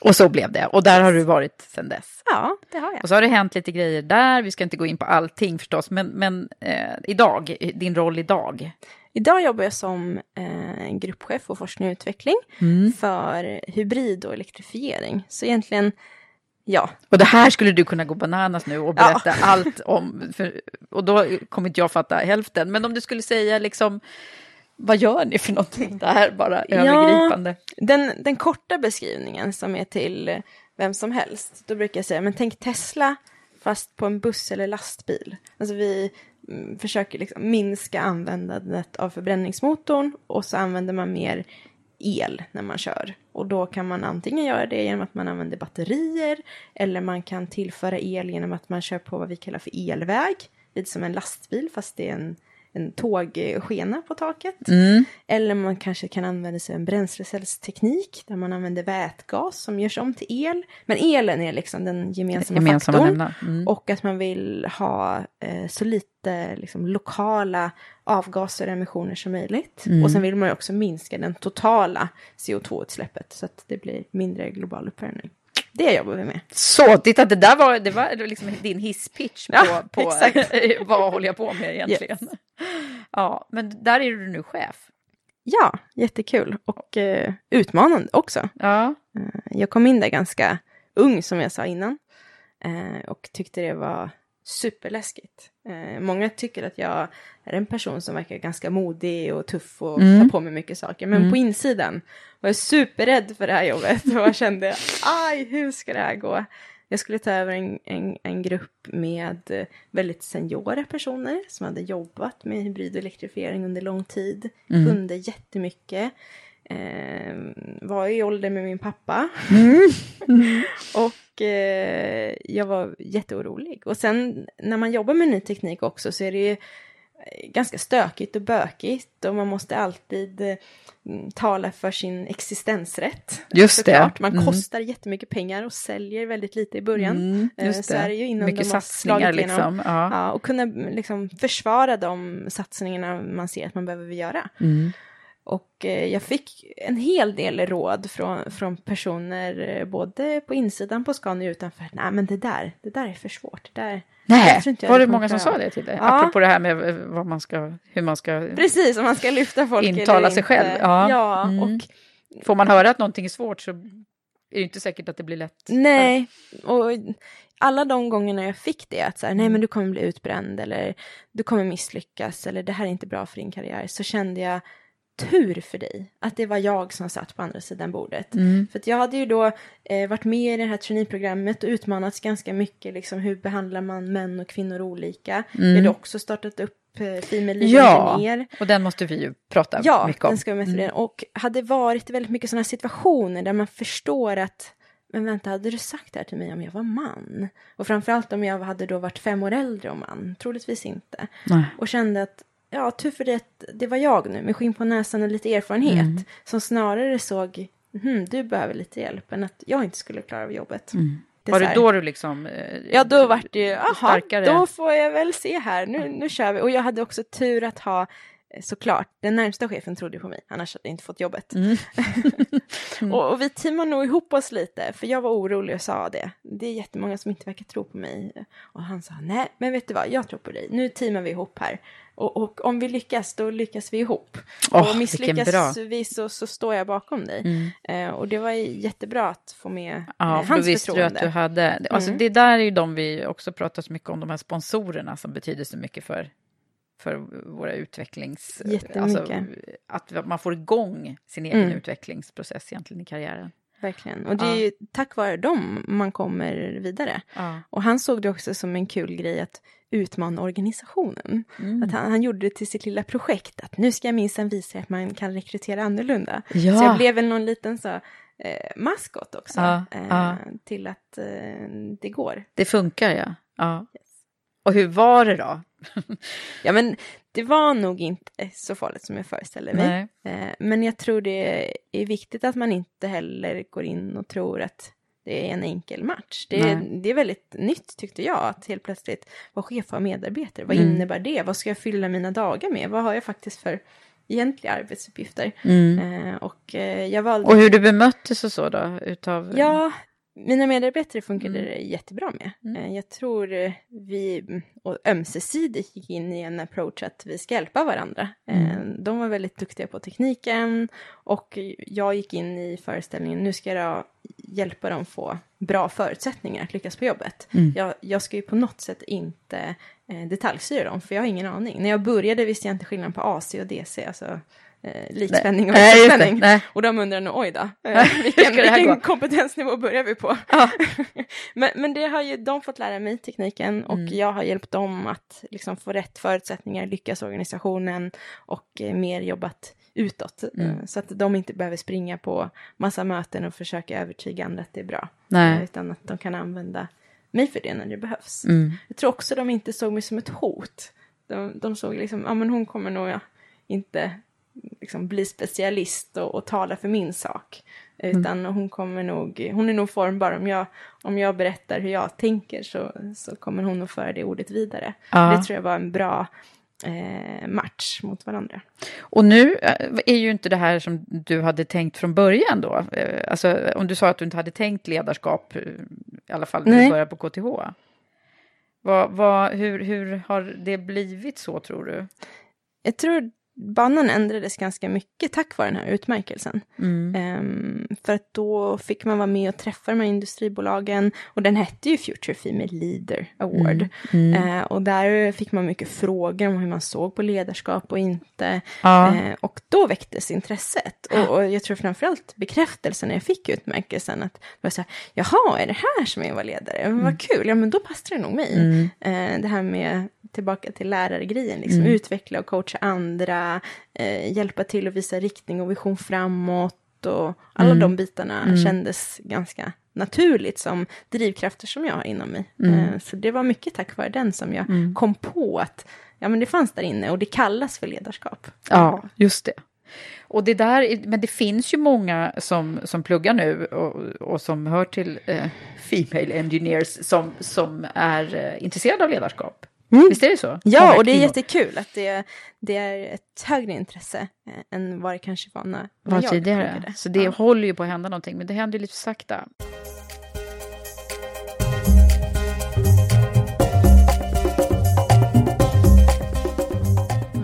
Och så blev det. Och där har du varit sedan dess.
Ja, det har jag.
Och så har det hänt lite grejer där. Vi ska inte gå in på allting förstås. Men, men eh, idag, din roll idag.
Idag jobbar jag som eh, gruppchef för forskning och utveckling
Mm.
för hybrid och elektrifiering. Så egentligen, ja,
Och det här skulle du kunna gå bananas nu och berätta allt om. För, och då kommer inte jag fatta hälften. Men om du skulle säga liksom, vad gör ni för någonting? Det här bara
Ja.
övergripande.
den, den korta beskrivningen som är till eh, vem som helst, då brukar jag säga, men tänk Tesla fast på en buss eller lastbil. Alltså vi mm, försöker liksom minska användandet av förbränningsmotorn och så använder man mer el när man kör. Och då kan man antingen göra det genom att man använder batterier eller man kan tillföra el genom att man kör på vad vi kallar för elväg. Lite som en lastbil fast det är en, en tågskena på taket.
Mm.
Eller man kanske kan använda sig av en bränslecellsteknik där man använder vätgas som görs om till el. Men elen är liksom den gemensamma,
Gemensamma
faktorn.
Mm.
Och att man vill ha eh, så lite liksom, lokala avgaser och emissioner som möjligt.
Mm.
Och sen vill man ju också minska den totala CO2-utsläppet så att det blir mindre global uppvärmning. Det jobbar vi med.
Så, titta, det där var, det var liksom din hisspitch på,
Ja,
på vad håller jag på med egentligen. Ja, men där är du nu chef.
Ja, jättekul och eh, utmanande också.
Ja,
Eh, Jag kom in där ganska ung som jag sa innan. eh, Och tyckte det var superläskigt. Eh, Många tycker att jag är en person som verkar ganska modig och tuff och
Mm.
tar på mig mycket saker. Men på insidan var jag superrädd för det här jobbet. Och jag kände, aj, hur ska det här gå? Jag skulle ta över en, en, en grupp med eh, väldigt seniora personer som hade jobbat med hybrid och elektrifiering under lång tid. Kunde jättemycket. Eh, var i ålder med min pappa. och eh, jag var jätteorolig. Och sen när man jobbar med ny teknik också så är det ju ganska stökigt och bökigt och man måste alltid eh, tala för sin existensrätt.
Just
Såklart.
det.
Man
Mm.
kostar jättemycket pengar och säljer väldigt lite i början.
Mm,
Eh,
just
så är det ju innan
Mycket
de
satsningar liksom. Ja.
Ja, och kunna liksom försvara de satsningarna man ser att man behöver göra.
Mm.
Och eh, jag fick en hel del råd från, från personer, eh, både på insidan på Scania och utanför. Nej, men det där, det där är för svårt. Det där,
Nej,
jag tror inte jag
var det många som sa det till dig?
Ja.
Apropå det här med eh, vad man ska, hur man ska...
Precis, om man ska lyfta folk
Intala
eller
sig
inte.
själv, ja.
Ja,
Mm.
och
Får man höra att någonting är svårt så är det inte säkert att det blir lätt.
nej, och alla de gångerna jag fick det, att så här, nej men du kommer bli utbränd eller du kommer misslyckas eller det här är inte bra för din karriär, så kände jag tur för dig att det var jag som satt på andra sidan bordet.
Mm.
För jag hade ju då eh, varit med i det här traineeprogrammet och utmanats ganska mycket, liksom hur behandlar man män och kvinnor olika. Vi hade också startat upp eh, Female Lead
Mm. Ja, och den måste vi ju prata
Ja,
mycket om.
den ska vi med det. Och hade varit väldigt mycket sådana situationer där man förstår att men vänta, hade du sagt det här till mig om jag var man? Och framförallt om jag hade då varit fem år äldre och man? Troligtvis inte.
Nej.
Och kände att, ja, tur för det det var jag nu med skinn på näsan och lite erfarenhet.
Mm.
Som snarare såg, hm, du behöver lite hjälp, än att jag inte skulle klara av jobbet.
Mm. Var det då du liksom... eh,
Ja, då vart det ju, aha, då får jag väl se här, nu, nu kör vi. Och jag hade också tur att ha, eh, såklart, den närmsta chefen trodde på mig, annars hade jag inte fått jobbet.
Mm.
och, och vi teamade nog ihop oss lite, för jag var orolig och sa det. Det är jättemånga som inte verkar tro på mig. Och han sa, nej, men vet du vad, jag tror på dig, nu teamar vi ihop här. Och, och om vi lyckas, då lyckas vi ihop.
Åh,
och misslyckas vi så, så står jag bakom dig. Eh, och det var jättebra att få med eh,
Ja, då
hans
visste du
förtroende.
att du hade... Alltså
Mm.
det där är ju de vi också pratar så mycket om, de här sponsorerna som betyder så mycket för, för våra utvecklings... Alltså, att man får igång sin egen
Mm.
utvecklingsprocess egentligen i karriären.
Verkligen. Och det är
Ja.
ju tack vare dem man kommer vidare.
Ja.
Och han såg det också som en kul grej att utmana organisationen.
Mm.
Att han, han gjorde det till sitt lilla projekt, att nu ska jag minsann visa att man kan rekrytera annorlunda.
Ja.
Så jag blev väl någon liten så, eh, maskot också,
Ja,
eh,
ja.
till att eh, det går.
Det funkar, ja. ja. Och hur var det då?
Ja, men det var nog inte så farligt som jag föreställer mig. Eh, men jag tror det är viktigt att man inte heller går in och tror att det är en enkel match. Det är, det är väldigt nytt tyckte jag, att helt plötsligt vara chef av medarbetare. Vad
Mm.
innebär det? Vad ska jag fylla mina dagar med? Vad har jag faktiskt för egentliga arbetsuppgifter? Eh, och eh, jag valde...
Mm. Och hur du bemöttes och så då? Utav...
Ja, mina medarbetare funkade
Mm.
det jättebra med.
Mm.
Eh, Jag tror eh, vi och ömsesidigt gick in i en approach att vi ska hjälpa varandra. Eh,
Mm.
De var väldigt duktiga på tekniken och jag gick in i föreställningen, nu ska jag hjälpa dem få bra förutsättningar att lyckas på jobbet.
Mm.
Jag, jag ska ju på något sätt inte eh, detaljstyra dem, för jag har ingen aning. När jag började visste jag inte skillnaden på AC och DC, alltså eh, likspänning och växelspänning.
Nej.
Och de undrar nu, oj då, eh, vilken, vilken kompetensnivå börjar vi på?
Ja.
men, men det har ju de fått lära mig, tekniken, och
Mm.
jag har hjälpt dem att liksom få rätt förutsättningar, lyckas organisationen och eh, mer jobbat utåt.
Mm.
Eh, så att de inte behöver springa på massa möten och försöka övertyga andra att det är bra.
Nej.
Eh, Utan att de kan använda mig för det när det behövs.
Mm.
Jag tror också de inte såg mig som ett hot. De, de såg liksom, ja men hon kommer nog ja, inte liksom bli specialist och, och tala för min sak.
Mm.
Utan hon kommer nog, hon är nog formbar om jag, om jag berättar hur jag tänker så, så kommer hon nog föra det ordet vidare.
Ja.
Det tror jag var en bra eh, match mot varandra.
Och nu eh, är ju inte det här som du hade tänkt från början då. Eh, Alltså om du sa att du inte hade tänkt ledarskap, eh, i alla fall när
Nej.
du började på KTH. Vad, vad, hur, hur har det blivit så tror du?
Jag tror banan ändrades ganska mycket tack vare den här utmärkelsen.
Mm.
Ehm, för att då fick man vara med och träffa de här industribolagen och den hette ju Future Female Leader Award.
Mm.
Eh, och där fick man mycket frågor om hur man såg på ledarskap och inte.
Ja.
Eh, och då väcktes intresset. Och, och jag tror framförallt bekräftelsen när jag fick utmärkelsen. Att jag så här, jaha, är det här som att vara ledare? Men
Mm.
vad kul, ja men då passar det nog mig. Eh, det här med, tillbaka till lärargrejen, liksom,
Mm.
utveckla och coacha andra, eh, hjälpa till att visa riktning och vision framåt. Och alla
Mm.
de bitarna kändes ganska naturligt som drivkrafter som jag har inom mig. Mm. Så det var mycket tack vare den som jag mm. kom på att ja, men det fanns där inne och det kallas för ledarskap.
Ja, just det. Och det där, men det finns ju många som, som pluggar nu och, och som hör till eh, Female Engineers som, som är eh, intresserade av ledarskap. Mm. Visst är det så?
Ja, och det är jättekul att det, det är ett högre intresse eh, än vad det kanske var när, var
jag tidigare. Så det ja. håller ju på att hända någonting, men det händer lite sakta.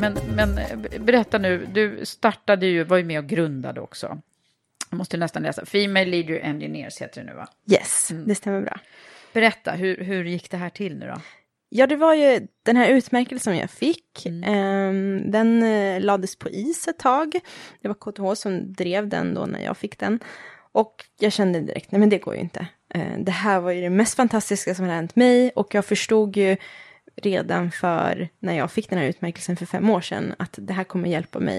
Men, men berätta nu, du startade ju, var ju med och grundade också. Jag måste nästan läsa. Female Leader Engineers heter det nu va?
Yes, mm. det stämmer bra.
Berätta, hur, hur gick det här till nu då?
Ja, det var ju den här utmärkelsen jag fick. Mm. Um, den uh, lades på is ett tag. Det var KTH som drev den då när jag fick den. Och jag kände direkt, nej men det går ju inte. Uh, det här var ju det mest fantastiska som hade hänt mig och jag förstod ju redan för när jag fick den här utmärkelsen för fem år sedan att det här kommer hjälpa mig.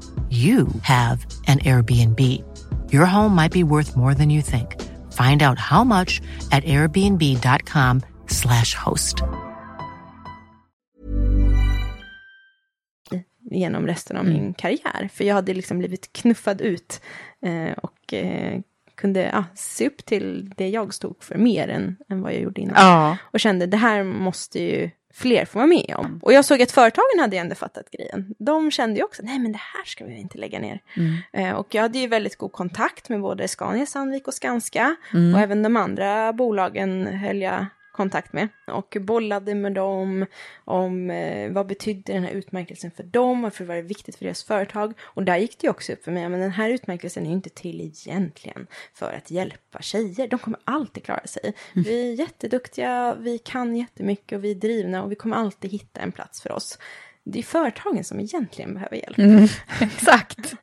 you have an Airbnb. Your home might be worth more than you think. Find out how much at airbnb.com slash host.
Genom resten av mm. min karriär. För jag hade liksom blivit knuffad ut eh, och eh, kunde ja, se upp till det jag stod för mer än, än vad jag gjorde innan. Ja. Och kände det här måste ju fler får vara med om. Och jag såg att företagen hade ändå fattat grejen. De kände ju också, nej men det här ska vi inte lägga ner. Mm. Eh, och jag hade ju väldigt god kontakt med både Scania, Sandvik och Skanska. Mm. Och även de andra bolagen höll jag kontakt med och bollade med dem om eh, vad betydde den här utmärkelsen för dem, varför var det viktigt för deras företag. Och där gick det också upp för mig, men den här utmärkelsen är ju inte till egentligen för att hjälpa tjejer. De kommer alltid klara sig. Mm. Vi är jätteduktiga, vi kan jättemycket och vi är drivna och vi kommer alltid hitta en plats för oss det är företagen som egentligen behöver hjälp.
Mm, exakt.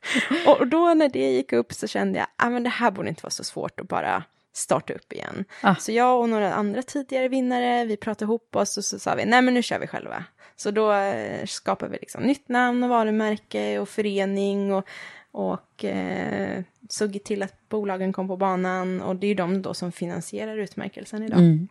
och då när det gick upp så kände jag, ah, men det här borde inte vara så svårt att bara starta upp igen. Ah. Så jag och några andra tidigare vinnare, vi pratade ihop oss och så sa vi, nej men nu kör vi själva. Så då eh, skapade vi liksom nytt namn och varumärke och förening och, och eh, såg till att bolagen kom på banan och det är ju de då som finansierar utmärkelsen idag. Mm.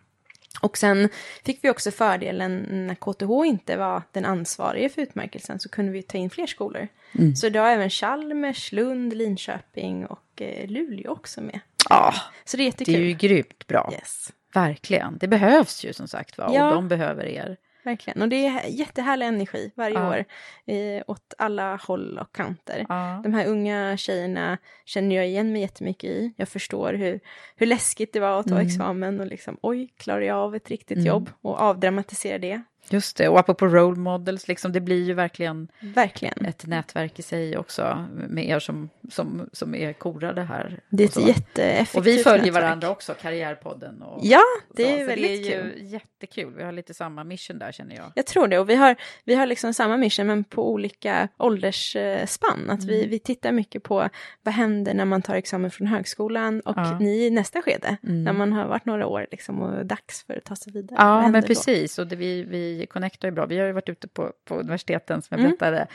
Och sen fick vi också fördelen när KTH inte var den ansvarige för utmärkelsen så kunde vi ta in fler skolor. Mm. Så idag är även Chalmers, Lund, Linköping och eh, Luleå också med.
Ja, så det är jättekul. Det är ju grymt bra. Yes. Verkligen. Det behövs ju som sagt va? Ja. Och de behöver er.
Verkligen. Och det är jättehärlig energi varje ja. år eh, åt alla håll och kanter. Ja. De här unga tjejerna känner jag igen mig jättemycket i. Jag förstår hur, hur läskigt det var att ta mm. examen och liksom oj, klarar jag av ett riktigt mm. jobb och avdramatisera det.
Just det, och apropå role models, liksom, det blir ju verkligen,
verkligen
ett nätverk i sig också med er som, som, som är korade här.
Det är ett jätteeffektivt
Och vi följer nätverk. varandra också, Karriärpodden. Och,
ja, det
så,
är väldigt
kul.
Det är
ju jättekul, vi har lite samma mission där känner jag.
Jag tror det, och vi har, vi har liksom samma mission men på olika åldersspann. Att mm. vi, vi tittar mycket på vad händer när man tar examen från högskolan och ja. ni i nästa skede, mm. när man har varit några år liksom, och dags för att ta sig vidare.
Ja, men precis, då? och det, vi, vi connectar ju bra. Vi har ju varit ute på, på universiteten som jag mm. berättade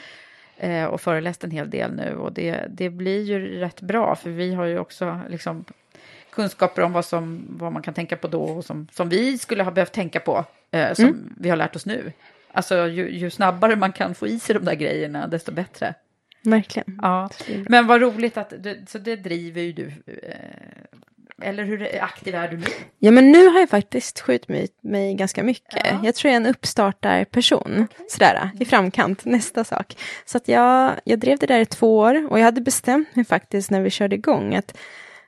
eh, och föreläst en hel del nu och det, det blir ju rätt bra för vi har ju också liksom kunskaper om vad, som, vad man kan tänka på då och som, som vi skulle ha behövt tänka på eh, som mm. vi har lärt oss nu. Alltså ju, ju, snabbare man kan få i sig de där grejerna desto bättre.
Verkligen.
Ja. Men vad roligt att, det, så det driver ju du eh, eller hur aktiv är du nu?
Ja, men nu har jag faktiskt skjutit mig, mig ganska mycket. Ja. Jag tror jag är en uppstartarperson, okay. sådär, i framkant, nästa sak. Så att jag, jag drev det där i två år och jag hade bestämt mig faktiskt när vi körde igång att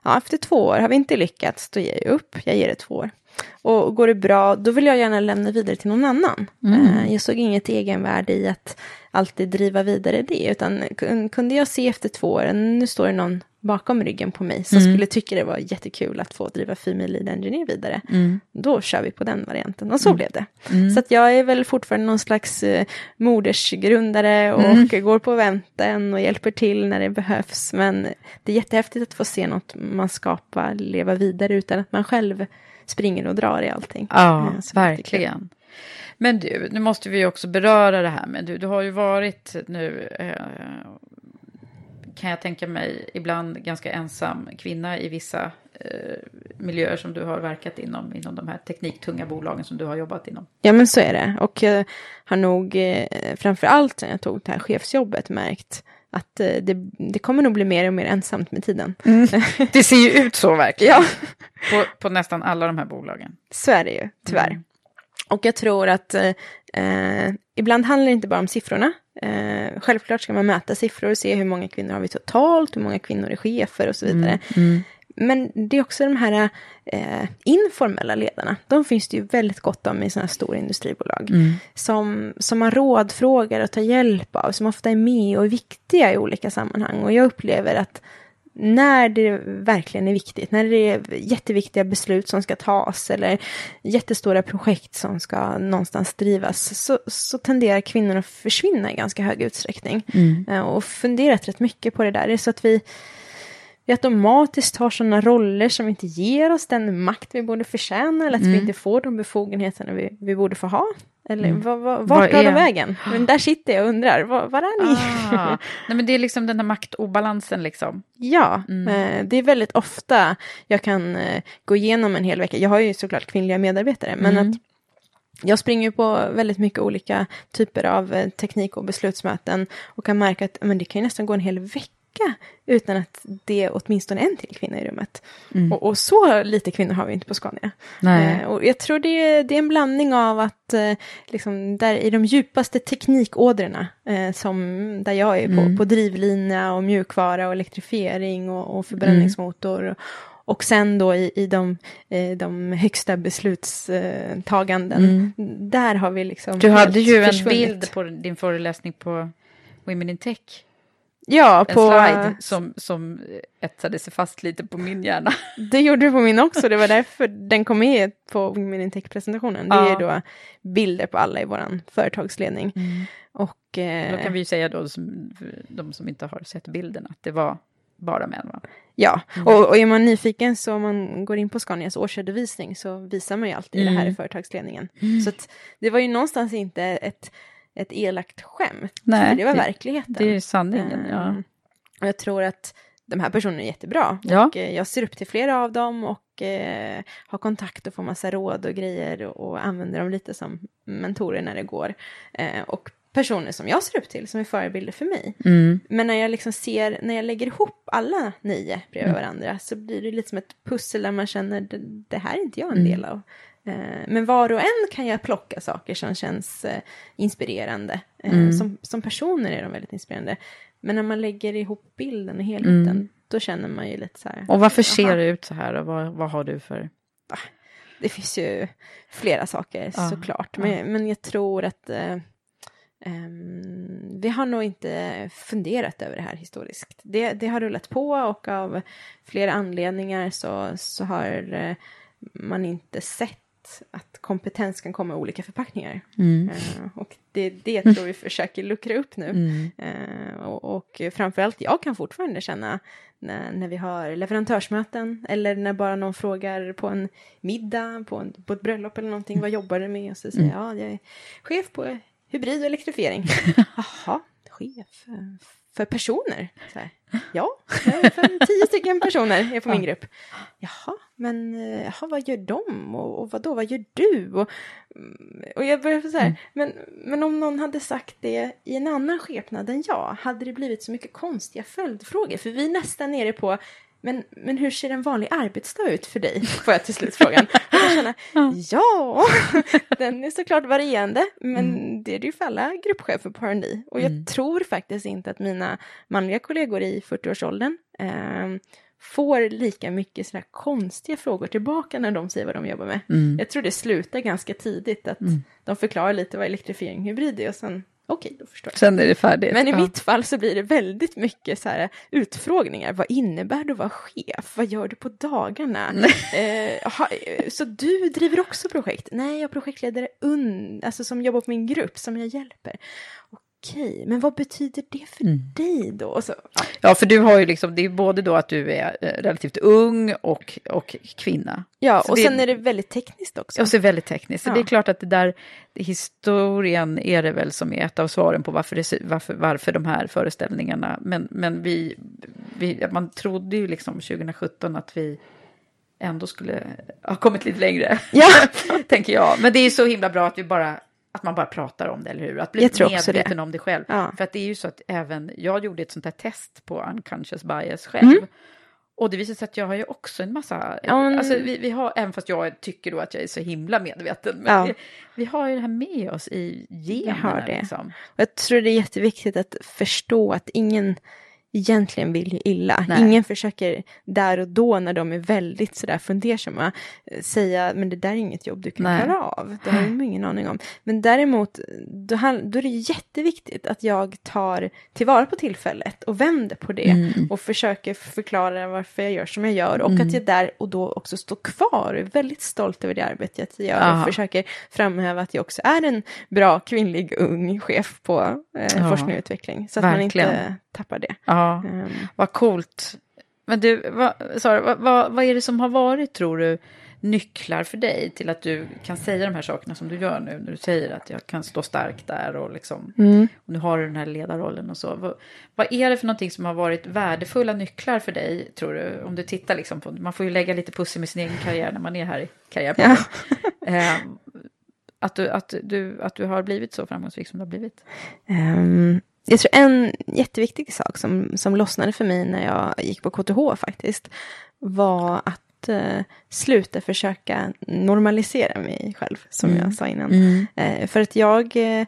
ja, efter två år, har vi inte lyckats, då ger jag upp, jag ger det två år. Och går det bra, då vill jag gärna lämna vidare till någon annan. Mm. Eh, jag såg inget egenvärde i att alltid driva vidare det, utan kunde jag se efter två år, nu står det någon bakom ryggen på mig som mm. skulle tycka det var jättekul att få driva Female Lead Engineer vidare. Mm. Då kör vi på den varianten och så mm. blev det. Mm. Så att jag är väl fortfarande någon slags uh, modersgrundare och mm. går på eventen och hjälper till när det behövs. Men det är jättehäftigt att få se något man skapar leva vidare utan att man själv springer och drar i allting.
Ja, uh, verkligen. Men du, nu måste vi också beröra det här med du, du har ju varit nu eh, kan jag tänka mig, ibland ganska ensam kvinna i vissa eh, miljöer som du har verkat inom, inom de här tekniktunga bolagen som du har jobbat inom.
Ja, men så är det. Och jag har nog eh, framför allt när jag tog det här chefsjobbet märkt att eh, det, det kommer nog bli mer och mer ensamt med tiden. Mm.
Det ser ju ut så verkligen. ja. på, på nästan alla de här bolagen.
Så är det ju, tyvärr. Mm. Och jag tror att eh, ibland handlar det inte bara om siffrorna. Eh, självklart ska man mäta siffror och se hur många kvinnor har vi totalt, hur många kvinnor är chefer och så vidare. Mm, mm. Men det är också de här eh, informella ledarna. De finns det ju väldigt gott om i sådana här stora industribolag. Mm. Som, som man rådfrågar och tar hjälp av, som ofta är med och är viktiga i olika sammanhang. Och jag upplever att när det verkligen är viktigt, när det är jätteviktiga beslut som ska tas eller jättestora projekt som ska någonstans drivas, så, så tenderar kvinnor att försvinna i ganska hög utsträckning. Mm. Eh, och funderat rätt mycket på det där. Det är så att vi, vi automatiskt har sådana roller som inte ger oss den makt vi borde förtjäna eller att mm. vi inte får de befogenheterna vi, vi borde få ha. Eller mm. var, var, vart tar de vägen? Men där sitter jag och undrar, var, var är ni?
Ah. Nej, men det är liksom den här maktobalansen liksom.
Ja, mm. eh, det är väldigt ofta jag kan eh, gå igenom en hel vecka. Jag har ju såklart kvinnliga medarbetare, men mm. att jag springer på väldigt mycket olika typer av eh, teknik och beslutsmöten och kan märka att men det kan ju nästan gå en hel vecka vecka utan att det är åtminstone en till kvinna i rummet. Mm. Och, och, så lite kvinnor har vi inte på Scania. Eh, och jag tror det är, det är en blandning av att eh, liksom, där i de djupaste teknikådrorna, eh, som där jag är på, mm. på drivlina och mjukvara och elektrifiering och, och förbränningsmotor. Mm. och sen då i, i de, eh, de högsta beslutstaganden, där har vi liksom
Du hade ju en bild på din föreläsning på Women in Tech.
Ja,
En
på,
slide som, som etsade sig fast lite på min hjärna.
det gjorde du på min också, det var därför den kom med på Women in Tech-presentationen. Det är
Ja.
ju då bilder på alla i vår företagsledning. Och, eh,
Då kan vi ju säga då, som, de som inte har sett bilden, att det var bara män. Va?
Ja,
Mm.
och, och är man nyfiken så om man går in på Scanias årsredovisning så visar man ju alltid det här i
Mm.
företagsledningen. Så att det var ju någonstans inte ett, ett elakt skämt,
Nej,
det var
det-
verkligheten.
Det är sanningen, ja.
Ehm, Och jag tror att de här personerna är jättebra.
Ja.
Och eh, jag ser upp till flera av dem och eh, har kontakt och får massa råd och grejer och, och använder dem lite som mentorer när det går. Eh, och personer som jag ser upp till som är förebilder för mig.
Mm.
Men när jag liksom ser, när jag lägger ihop alla nio bredvid
Mm.
varandra så blir det lite som ett pussel där man känner det, det här är inte jag en
Mm.
del av. Eh, men var och en kan jag plocka saker som känns eh, inspirerande. Eh,
Mm.
som, som personer är de väldigt inspirerande. Men när man lägger ihop bilden och helheten,
Mm.
då känner man ju lite så här.
Och varför ser det ut så här och vad, vad har du för...
Det finns ju flera saker
Ja,
såklart. Men, men jag tror att eh, ehm, vi har nog inte funderat över det här historiskt. Det, det har rullat på och av flera anledningar så, så har man inte sett att kompetens kan komma i olika förpackningar.
Mm.
Eh, och det det jag tror vi försöker luckra upp nu.
Mm.
Eh, och, och framförallt jag kan fortfarande känna när, när vi har leverantörsmöten eller när bara någon frågar på en middag, på, en, på ett bröllop eller någonting, vad jobbar du med? Och så säger jag, ja, jag är chef på hybrid och elektrifiering. Jaha, chef för personer? Så här, ja, för tio stycken personer är på min grupp. Jaha, men eh, jaha, vad gör de? Och, och vad då, vad gör du? Och, mm, och jag började så här, men, men om någon hade sagt det i en annan skepnad än jag, hade det blivit så mycket konstiga följdfrågor? För vi är nästan nere på, men, men hur ser en vanlig arbetsdag ut för dig? Får jag till slut frågan. Och jag känner, ja, den är såklart varierande, men det är det ju för alla gruppchefer på R&D. Och jag tror faktiskt inte att mina manliga kollegor i 40-årsåldern eh, får lika mycket sådär konstiga frågor tillbaka när de säger vad de jobbar med.
Mm.
Jag tror det slutar ganska tidigt, att de förklarar lite vad elektrifiering hybrid är och sen, okej, då förstår jag.
Sen är det färdigt.
Men i
Ja.
mitt fall så blir det väldigt mycket så här utfrågningar. Vad innebär det att vara chef? Vad gör du på dagarna? Eh, ha, eh, så du driver också projekt? Nej, jag är projektledare un, alltså som jobbar på min grupp som jag hjälper. Okej, men vad betyder det för
Mm.
dig då? Så, ja,
Ja, för du har ju liksom, det är både då att du är eh, relativt ung och, och kvinna.
ja
Så
och
det-
sen är det väldigt tekniskt också.
Och så väldigt tekniskt. Så
Ja.
det är klart att det där, historien är det väl som är ett av svaren på varför, det, varför, varför de här föreställningarna. Men, men vi, vi, man trodde ju liksom 2017 att vi ändå skulle ha kommit lite längre.
Ja.
tänker jag. Men det är så himla bra att vi bara att man bara pratar om det, eller hur? Att bli
Jag
medveten
det.
om det själv.
Ja.
För att det är ju så att även jag gjorde ett sånt här test på unconscious bias själv.
Mm.
Och det visar sig att jag har ju också en massa,
men-
alltså vi, vi har, även fast jag tycker då att jag är så himla medveten, men
Ja.
vi, vi har ju det här med oss i generna.
har det.
Liksom.
Jag tror det är jätteviktigt att förstå att ingen egentligen vill ju illa.
Nej.
Ingen försöker där och då när de är väldigt sådär fundersamma eh, säga men det där är inget jobb du kan
Nej.
klara av. Det har de ingen aning om. Men däremot då, då är det jätteviktigt att jag tar tillvara på tillfället och vänder på det
Mm.
och försöker förklara varför jag gör som jag gör och att jag där och då också står kvar och är väldigt stolt över det arbetet jag gör
Ja.
och försöker framhäva att jag också är en bra kvinnlig ung chef på eh, forskning och utveckling. Så att
Verkligen.
man inte tappar det.
Ja,
Ehm,
vad coolt. Men du, vad, Sara, vad, vad, vad är det som har varit, tror du, nycklar för dig till att du kan säga de här sakerna som du gör nu, när du säger att jag kan stå stark där och liksom, och nu har du den här ledarrollen och så. Vad, vad är det för någonting som har varit värdefulla nycklar för dig, tror du? Om du tittar liksom på, man får ju lägga lite pussel med sin egen karriär när man är här i karriärpodden. Ehm, att, du, att, du, att du har blivit så framgångsrik som du har blivit.
ehm, jag tror en jätteviktig sak som, som lossnade för mig när jag gick på KTH faktiskt var att eh, sluta försöka normalisera mig själv, som jag sa innan. Eh, för att jag, eh,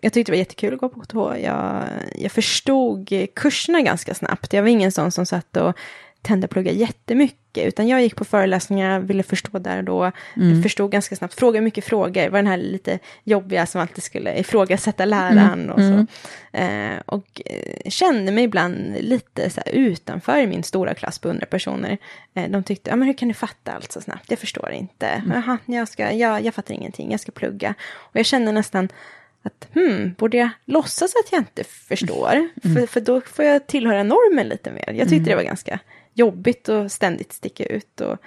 jag tyckte det var jättekul att gå på KTH. Jag, jag förstod kurserna ganska snabbt. Jag var ingen sån som satt och tände att plugga jättemycket, utan jag gick på föreläsningar, ville förstå där och då,
Mm.
förstod ganska snabbt, frågade mycket frågor, var den här lite jobbiga som alltid skulle ifrågasätta läraren och så. Eh, och eh, kände mig ibland lite så utanför i min stora klass på 100 personer. Eh, de tyckte, ja men hur kan du fatta allt så snabbt? Jag förstår inte. Jaha, jag, ska, jag, jag fattar ingenting, jag ska plugga. Och jag kände nästan att, hmm, borde jag låtsas att jag inte förstår? För, för då får jag tillhöra normen lite mer. Jag tyckte det var ganska jobbigt att ständigt sticka ut. Och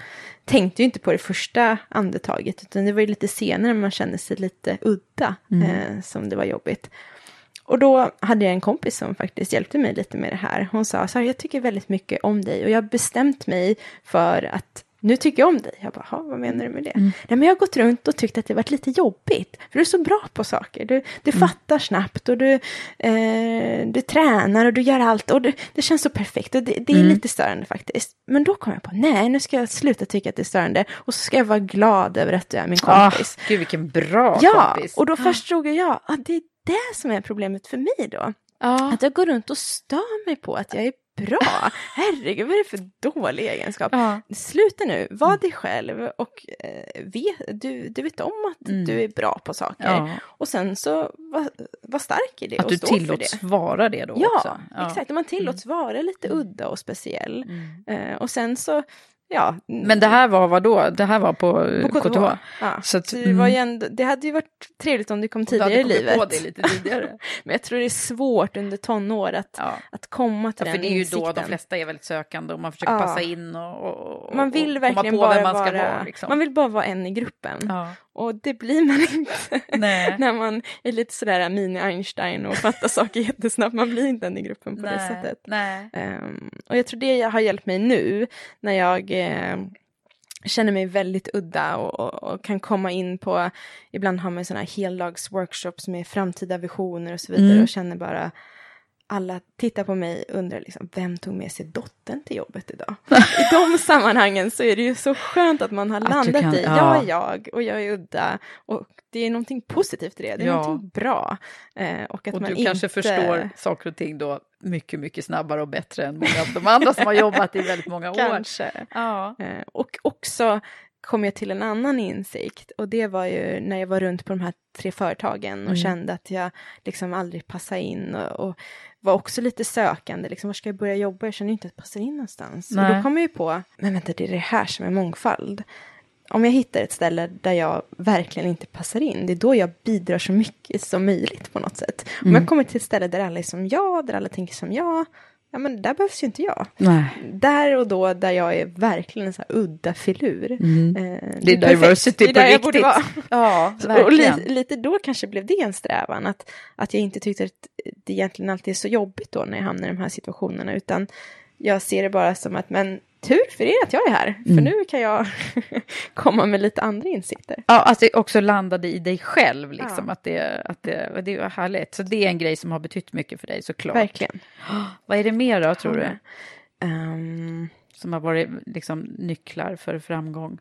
tänkte ju inte på det första andetaget, utan det var ju lite senare man kände sig lite udda, eh, som det var jobbigt. Och då hade jag en kompis som faktiskt hjälpte mig lite med det här. Hon sa så här, jag tycker väldigt mycket om dig och jag har bestämt mig för att nu tycker jag om dig. Jag bara, "Ha, vad menar du med det? Nej, men jag har gått runt och tyckt att det varit lite jobbigt. För du är så bra på saker. Du, du fattar snabbt och du, eh, du tränar och du gör allt. Och du, det känns så perfekt. Och det, det är lite störande faktiskt. Men då kom jag på, nej, nu ska jag sluta tycka att det är störande. Och så ska jag vara glad över att du är min kompis.
Ah, gud, vilken bra
Ja,
kompis.
och då förstod jag att det är det som är problemet för mig då.
Ja.
Att jag går runt och stör mig på att jag är bra. Herregud, vad är det för dålig egenskap?
Ja.
Sluta nu, var dig själv och eh, vet, du, du vet om att du är bra på saker.
Ja.
Och sen så var, var stark i det
Att
och
du
stå för
tillåts
det.
vara det då
Ja,
också.
exakt. Man tillåts vara lite udda och speciell. Eh, och sen så, ja.
Men det här var vad då? Det här var på,
på
KTH?
KTH. Ja.
Så att,
det, var
mm.
ändå, det hade ju varit trevligt om kom
Du hade
tidigare i livet.
på det lite tidigare.
Men jag tror det är svårt under tonår att,
Ja.
att komma till
Ja,
den
för det är ju
insikten.
då de flesta är väldigt sökande och man försöker passa in och, och, och
Man vill
och komma
verkligen
på
bara
vem man ska
vara,
vara. Liksom.
man vill bara vara en i gruppen. Och det blir man inte när man är lite sådär mini-Einstein och fattar saker jättesnabbt. Man blir inte en i gruppen på det
Nej.
sättet.
Nej.
Ehm, och jag tror det har hjälpt mig nu när jag eh, känner mig väldigt udda och, och, och kan komma in på, ibland har man sådana här heldagsworkshops med framtida visioner och så vidare
Mm.
och känner bara alla tittar på mig och undrar liksom, vem tog med sig dottern till jobbet idag? I de sammanhangen så är det ju så skönt att man har
Att
landat
kan-
i,
ja.
jag är jag och jag är udda och det är någonting positivt i det, det är
Ja.
någonting bra. Eh, och att
Och
man
du kanske
inte...
förstår saker och ting då mycket, mycket snabbare och bättre än många av de andra som har jobbat i väldigt många år.
Kanske.
Ja.
Eh, och också kom jag till en annan insikt och det var ju när jag var runt på de här tre företagen och
Mm.
kände att jag liksom aldrig passade in och, och var också lite sökande, liksom var ska jag börja jobba? Jag känner inte att jag passar in någonstans. Och
Nej.
då kom jag ju på, men vänta det är det här som är mångfald. Om jag hittar ett ställe där jag verkligen inte passar in, det är då jag bidrar så mycket som möjligt på något sätt. Om
Mm.
jag kommer till ett ställe där alla är som jag, där alla tänker som jag, ja men där behövs ju inte jag
Nej.
där och då där jag är verkligen en så här udda filur. Eh,
Mm. Det är
perfekt.
diversity
det är där
på
jag borde
riktigt. Ja,
Så- och lite, lite då kanske blev det en strävan, att, att jag inte tyckte att det egentligen alltid är så jobbigt då när jag hamnar i de här situationerna, utan jag ser det bara som att, men tur för er att jag är här, för
Mm.
nu kan jag komma med lite andra insikter.
Ja, att det också landade i dig själv, liksom,
Ja.
att, det, att det, det var härligt. Så det är en grej som har betytt mycket för dig såklart.
Verkligen.
Vad är det mer då, tror du,
Ehm,
som har varit liksom, nycklar för framgång?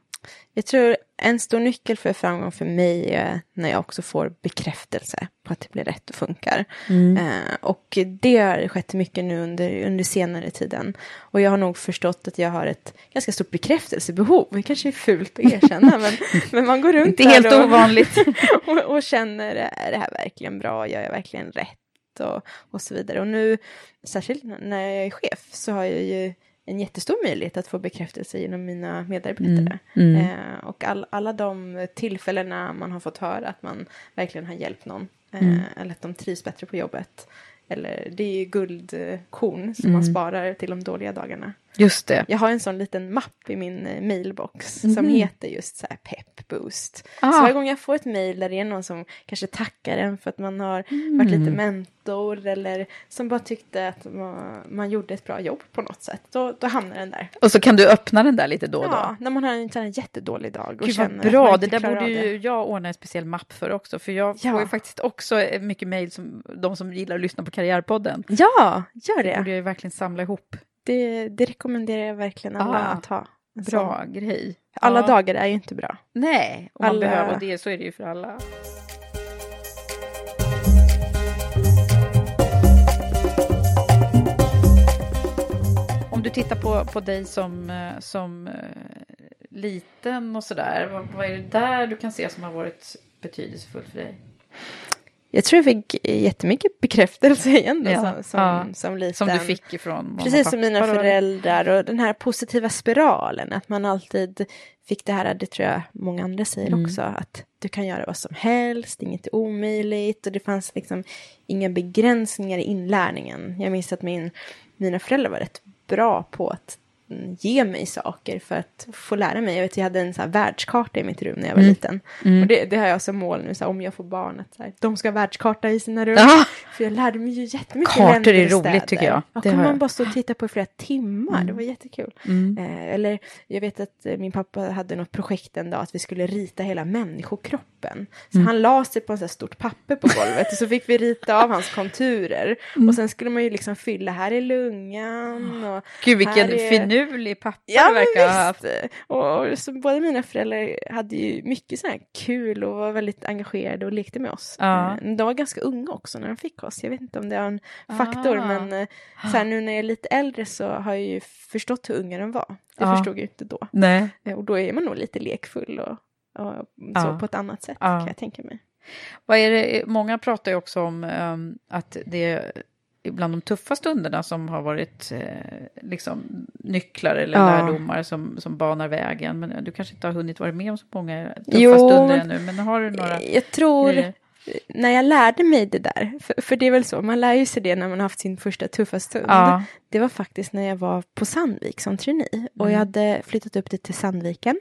Jag tror en stor nyckel för framgång för mig är när jag också får bekräftelse på att det blir rätt och funkar. Eh, och det har skett mycket nu under, under senare tiden. Och jag har nog förstått att jag har ett ganska stort bekräftelsebehov. Det kanske är fult att erkänna, men, men man går runt
Inte
där
helt
och,
ovanligt.
och, och känner, är det här verkligen bra? Gör jag verkligen rätt? Och, och så vidare. Och nu, särskilt när jag är chef, så har jag ju en jättestor möjlighet att få bekräftelse genom mina medarbetare.
Mm.
Eh, och all, alla de tillfällena man har fått höra att man verkligen har hjälpt någon. Eh,
Mm.
Eller att de trivs bättre på jobbet. Eller det är ju guldkorn som man
Mm.
sparar till de dåliga dagarna.
Just det.
Jag har en sån liten mapp i min eh, mailbox
Mhm.
som heter just så här pepp boost.
Ah.
Så varje gång jag får ett mail där det är någon som kanske tackar en för att man har varit
Mm.
lite mentor eller som bara tyckte att man, man gjorde ett bra jobb på något sätt, då, då hamnar den där.
Och så kan du öppna den där lite då och då.
Ja, när man har en sån här jättedålig dag och
Gud vad bra, det där borde ju jag ordna en speciell mapp för också. För jag
Ja.
får ju faktiskt också eh, mycket mejl som de som gillar att lyssna på Karriärpodden.
Ja, gör
Det borde
det.
jag ju verkligen samla ihop.
Det, det rekommenderar jag verkligen alla
Ah,
att ha. En
Bra grej.
Alla
Ja.
dagar är ju inte bra.
Nej, och man
Alla-
behöver och det, så är det ju för alla. Om du tittar på, på dig som, eh, som uh, liten och sådär, vad, vad är det där du kan se som har varit betydelsefullt för dig?
Jag tror jag fick jättemycket bekräftelse igen då,
Ja,
som, som,
ja.
som liten.
Som du fick ifrån
Precis som mina föräldrar och den här positiva spiralen, att man alltid fick det här, det tror jag många andra säger
Mm.
också, att du kan göra vad som helst, inget är omöjligt och det fanns liksom inga begränsningar i inlärningen. Jag minns att min, mina föräldrar var rätt bra på att ge mig saker för att få lära mig. Jag vet, jag hade en så här världskarta i mitt rum när jag var
Mm.
liten. Och det, det har jag som mål nu, så här, om jag får barn, att så här, de ska ha världskarta i sina rum.
Ja.
För jag lärde mig ju jättemycket
Kartor är roligt, tycker jag.
Ja,
Det
man
jag.
bara stå och titta på i flera timmar,
Mm.
det var jättekul.
Mm.
Eh, eller jag vet att eh, min pappa hade något projekt en dag att vi skulle rita hela människokroppen. Så
Mm.
han la sig på ett så här stort papper på golvet och så fick vi rita av hans konturer.
Mm.
Och sen skulle man ju liksom fylla, här är lungan och
Gud, vilken
är...
finurlig pappa
Ja,
du verkar ha haft.
visst. Och så båda mina föräldrar hade ju mycket så här kul och var väldigt engagerade och lekte med oss.
Ja.
Eh, De var ganska unga också när de fick oss. Jag vet inte om det är en faktor,
Ah.
men eh, så här, nu när jag är lite äldre så har jag ju förstått hur unga de var. Det
Ja.
förstod jag inte då.
Nej.
Eh, Och då är man nog lite lekfull och, och så på ett annat sätt kan jag tänka mig.
Vad är det, många pratar ju också om ehm, att det är bland de tuffa stunderna som har varit eh, liksom, nycklar eller
Ja.
lärdomar som, som banar vägen. Men du kanske inte har hunnit vara med om så många tuffa
Jo,
stunder ännu. Men har du några?
Jag tror,
grejer?
när jag lärde mig det där, för, för det är väl så, man lär ju sig det när man har haft sin första tuffa stund.
Ja.
Det var faktiskt när jag var på Sandvik som trainee och
Mm.
jag hade flyttat upp det till Sandviken.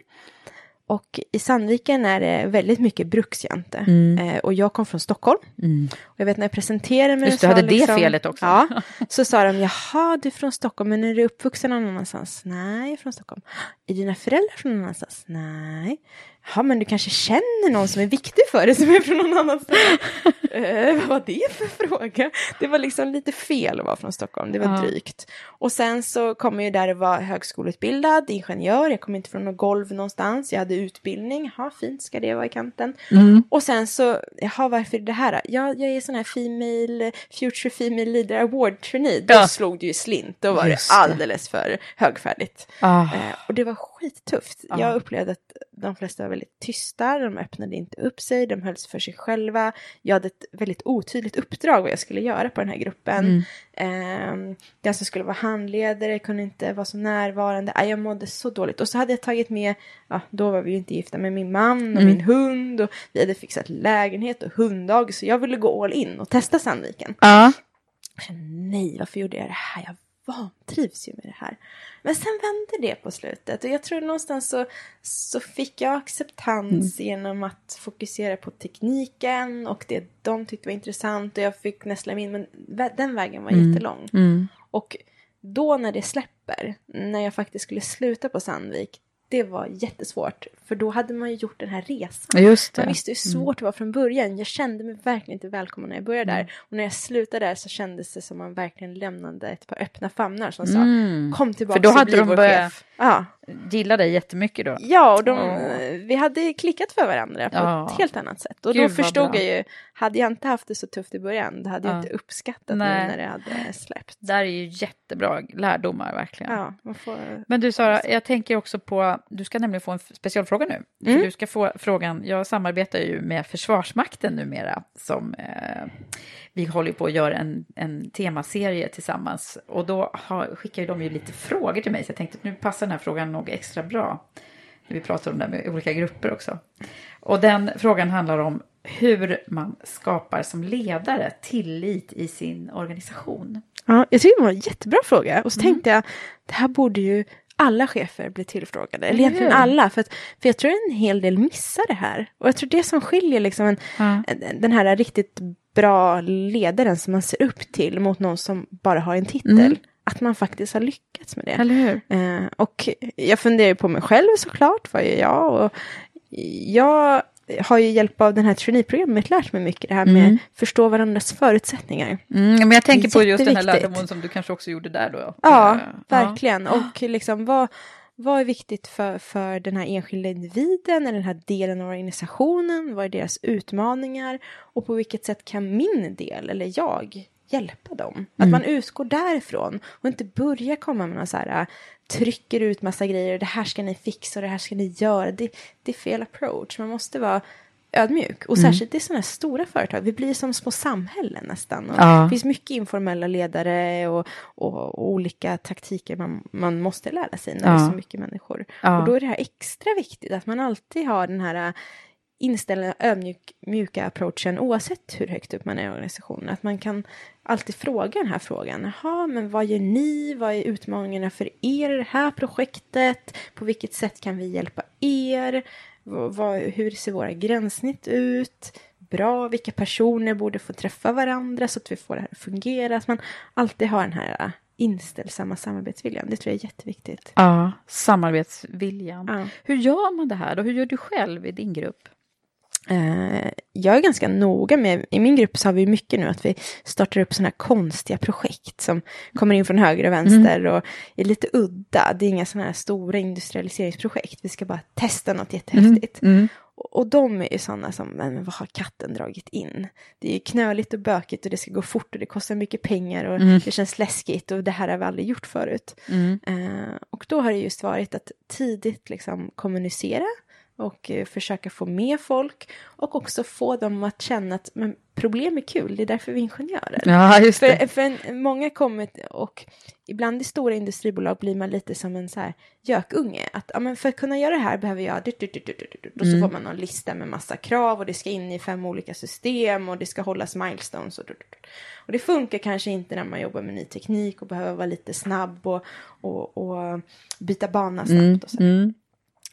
Och i Sandviken är det väldigt mycket bruksjante.
Mm.
Eh, och jag kom från Stockholm.
Mm.
Och jag vet när jag presenterade mig.
Just det, hade det
liksom,
felet också.
Ja, så sa de, jaha, du är från Stockholm, men är du uppvuxen någon annanstans? Nej, jag är från Stockholm. Är dina föräldrar från någon annanstans? Nej. Ja, men du kanske känner någon som är viktig för dig som är från någon annanstans? eh, vad var det för fråga? Det var liksom lite fel att vara från Stockholm, det var
Ja.
drygt. Och sen så kom jag ju där och var högskoleutbildad, ingenjör, jag kom inte från något golv någonstans, jag hade utbildning, ja fint ska det vara i kanten.
Mm.
Och sen så, jaha varför det här? Ja, jag är sån här Female, Future Female Leader Award trainee. Då
Ja.
slog det ju slint, då var
Just
det alldeles för högfärdigt.
Ah.
Eh, och det var skittufft.
Ja.
Jag upplevde att de flesta var väldigt tysta, de öppnade inte upp sig, de höll sig för sig själva. Jag hade ett väldigt otydligt uppdrag vad jag skulle göra på den här gruppen.
Mm.
Eh, den som skulle vara handledare kunde inte vara så närvarande. Ah, jag mådde så dåligt. Och så hade jag tagit med, ja, då var vi ju inte gifta med min man och
Mm.
min hund och vi hade fixat lägenhet och hunddag. Så jag ville gå all in och testa Sandviken.
Ja.
Jag kände, nej, varför gjorde jag det här? Jag vantrivs ju med det här. Men sen vände det på slutet och jag tror någonstans så, så fick jag acceptans genom att fokusera på tekniken och det de tyckte var intressant och jag fick nästla in, men den vägen var jättelång.
Mm.
Och då när det släpper, när jag faktiskt skulle sluta på Sandvik, det var jättesvårt. För då hade man ju gjort den här resan.
Just det.
Man visste hur svårt det var från början. Jag kände mig verkligen inte välkommen när jag började där. Och när jag slutade där så kändes det som man verkligen lämnade ett par öppna famnar som sa
Mm.
kom tillbaka
För då
och
hade
bli
de börjat-.
Ja.
Gillar dig jättemycket då.
Ja, och de,
Åh.
vi hade klickat för varandra på
Ja.
ett helt annat sätt. Och
Gud,
då förstod jag ju, hade jag inte haft det så tufft i början, då hade jag
Ja.
inte uppskattat
Nej.
nu när det hade släppt.
Där är ju jättebra lärdomar verkligen.
Ja, får...
Men du Sara, jag tänker också på, du ska nämligen få en specialfråga nu. För
Mm.
Du ska få frågan, jag samarbetar ju med Försvarsmakten numera, som eh, vi håller på att göra en, en temaserie tillsammans. Och då har, skickar ju de ju lite frågor till mig, så jag tänkte att nu passar den här frågan nog extra bra. När vi pratar om det här med olika grupper också. Och den frågan handlar om hur man skapar som ledare tillit i sin organisation.
Ja, jag tycker det var en jättebra fråga. Och så
Mm.
tänkte jag, det här borde ju alla chefer bli tillfrågade. Eller egentligen alla. För, att, för jag tror en hel del missar det här. Och jag tror det som skiljer liksom en,
Ja.
en- den här riktigt bra ledaren som man ser upp till mot någon som bara har en titel.
Mm.
Att man faktiskt har lyckats med det. Eh, och jag funderar ju på mig själv såklart, vad gör jag? Och jag har ju hjälp av den här traineeprogrammet lärt mig mycket det här med
Mm.
förstå varandras förutsättningar.
Mm, men jag tänker på just den här lärdomen som du kanske också gjorde där då.
Ja,
Eh,
verkligen. Och liksom vad, vad är viktigt för, för den här enskilda individen, eller den här delen av organisationen? Vad är deras utmaningar? Och på vilket sätt kan min del, eller jag, hjälpa dem. Att man utgår därifrån och inte börjar komma med någon så här, trycker ut massa grejer, det här ska ni fixa och det här ska ni göra. Det, det är fel approach, man måste vara ödmjuk. Och särskilt i sådana här stora företag, vi blir som små samhällen nästan.
Ja.
Det finns mycket informella ledare och, och, och olika taktiker man, man måste lära sig när det
Ja.
är så mycket människor.
Ja.
Och då är det här extra viktigt, att man alltid har den här inställningen, ödmjuka approachen oavsett hur högt upp man är i organisationen. Att man kan alltid fråga den här frågan. Jaha, men vad gör ni? Vad är utmaningarna för er i det här projektet? På vilket sätt kan vi hjälpa er? Vad, vad, hur ser våra gränssnitt ut? Bra, vilka personer borde få träffa varandra så att vi får det här att fungera? Att man alltid har den här äh, inställsamma samarbetsviljan. Det tror jag är jätteviktigt.
Ja, samarbetsviljan.
Ja.
Hur gör man det här då? Hur gör du själv i din grupp?
Eh, jag är ganska noga med, i min grupp så har vi mycket nu att vi startar upp sådana här konstiga projekt som kommer in från höger och vänster och är lite udda. Det är inga sådana här stora industrialiseringsprojekt. Vi ska bara testa något jättehäftigt. Och, och de är ju sådana som, men vad har katten dragit in? Det är knöligt och bökigt och det ska gå fort och det kostar mycket pengar och det känns läskigt och det här har vi aldrig gjort förut. Eh, och då har det just varit att tidigt liksom kommunicera och eh, försöka få med folk och också få dem att känna att men, problem är kul, det är därför vi är ingenjörer.
Ja, just det.
För, för en, många kommer och ibland i stora industribolag blir man lite som en så här gökunge. Att ja, men för att kunna göra det här behöver jag... Du, du, du, du, du, du. Och så får man någon lista med massa krav och det ska in i fem olika system och det ska hållas milestones. Och, du, du, du. och det funkar kanske inte när man jobbar med ny teknik och behöver vara lite snabb och, och, och byta bana snabbt. Och så.
Mm.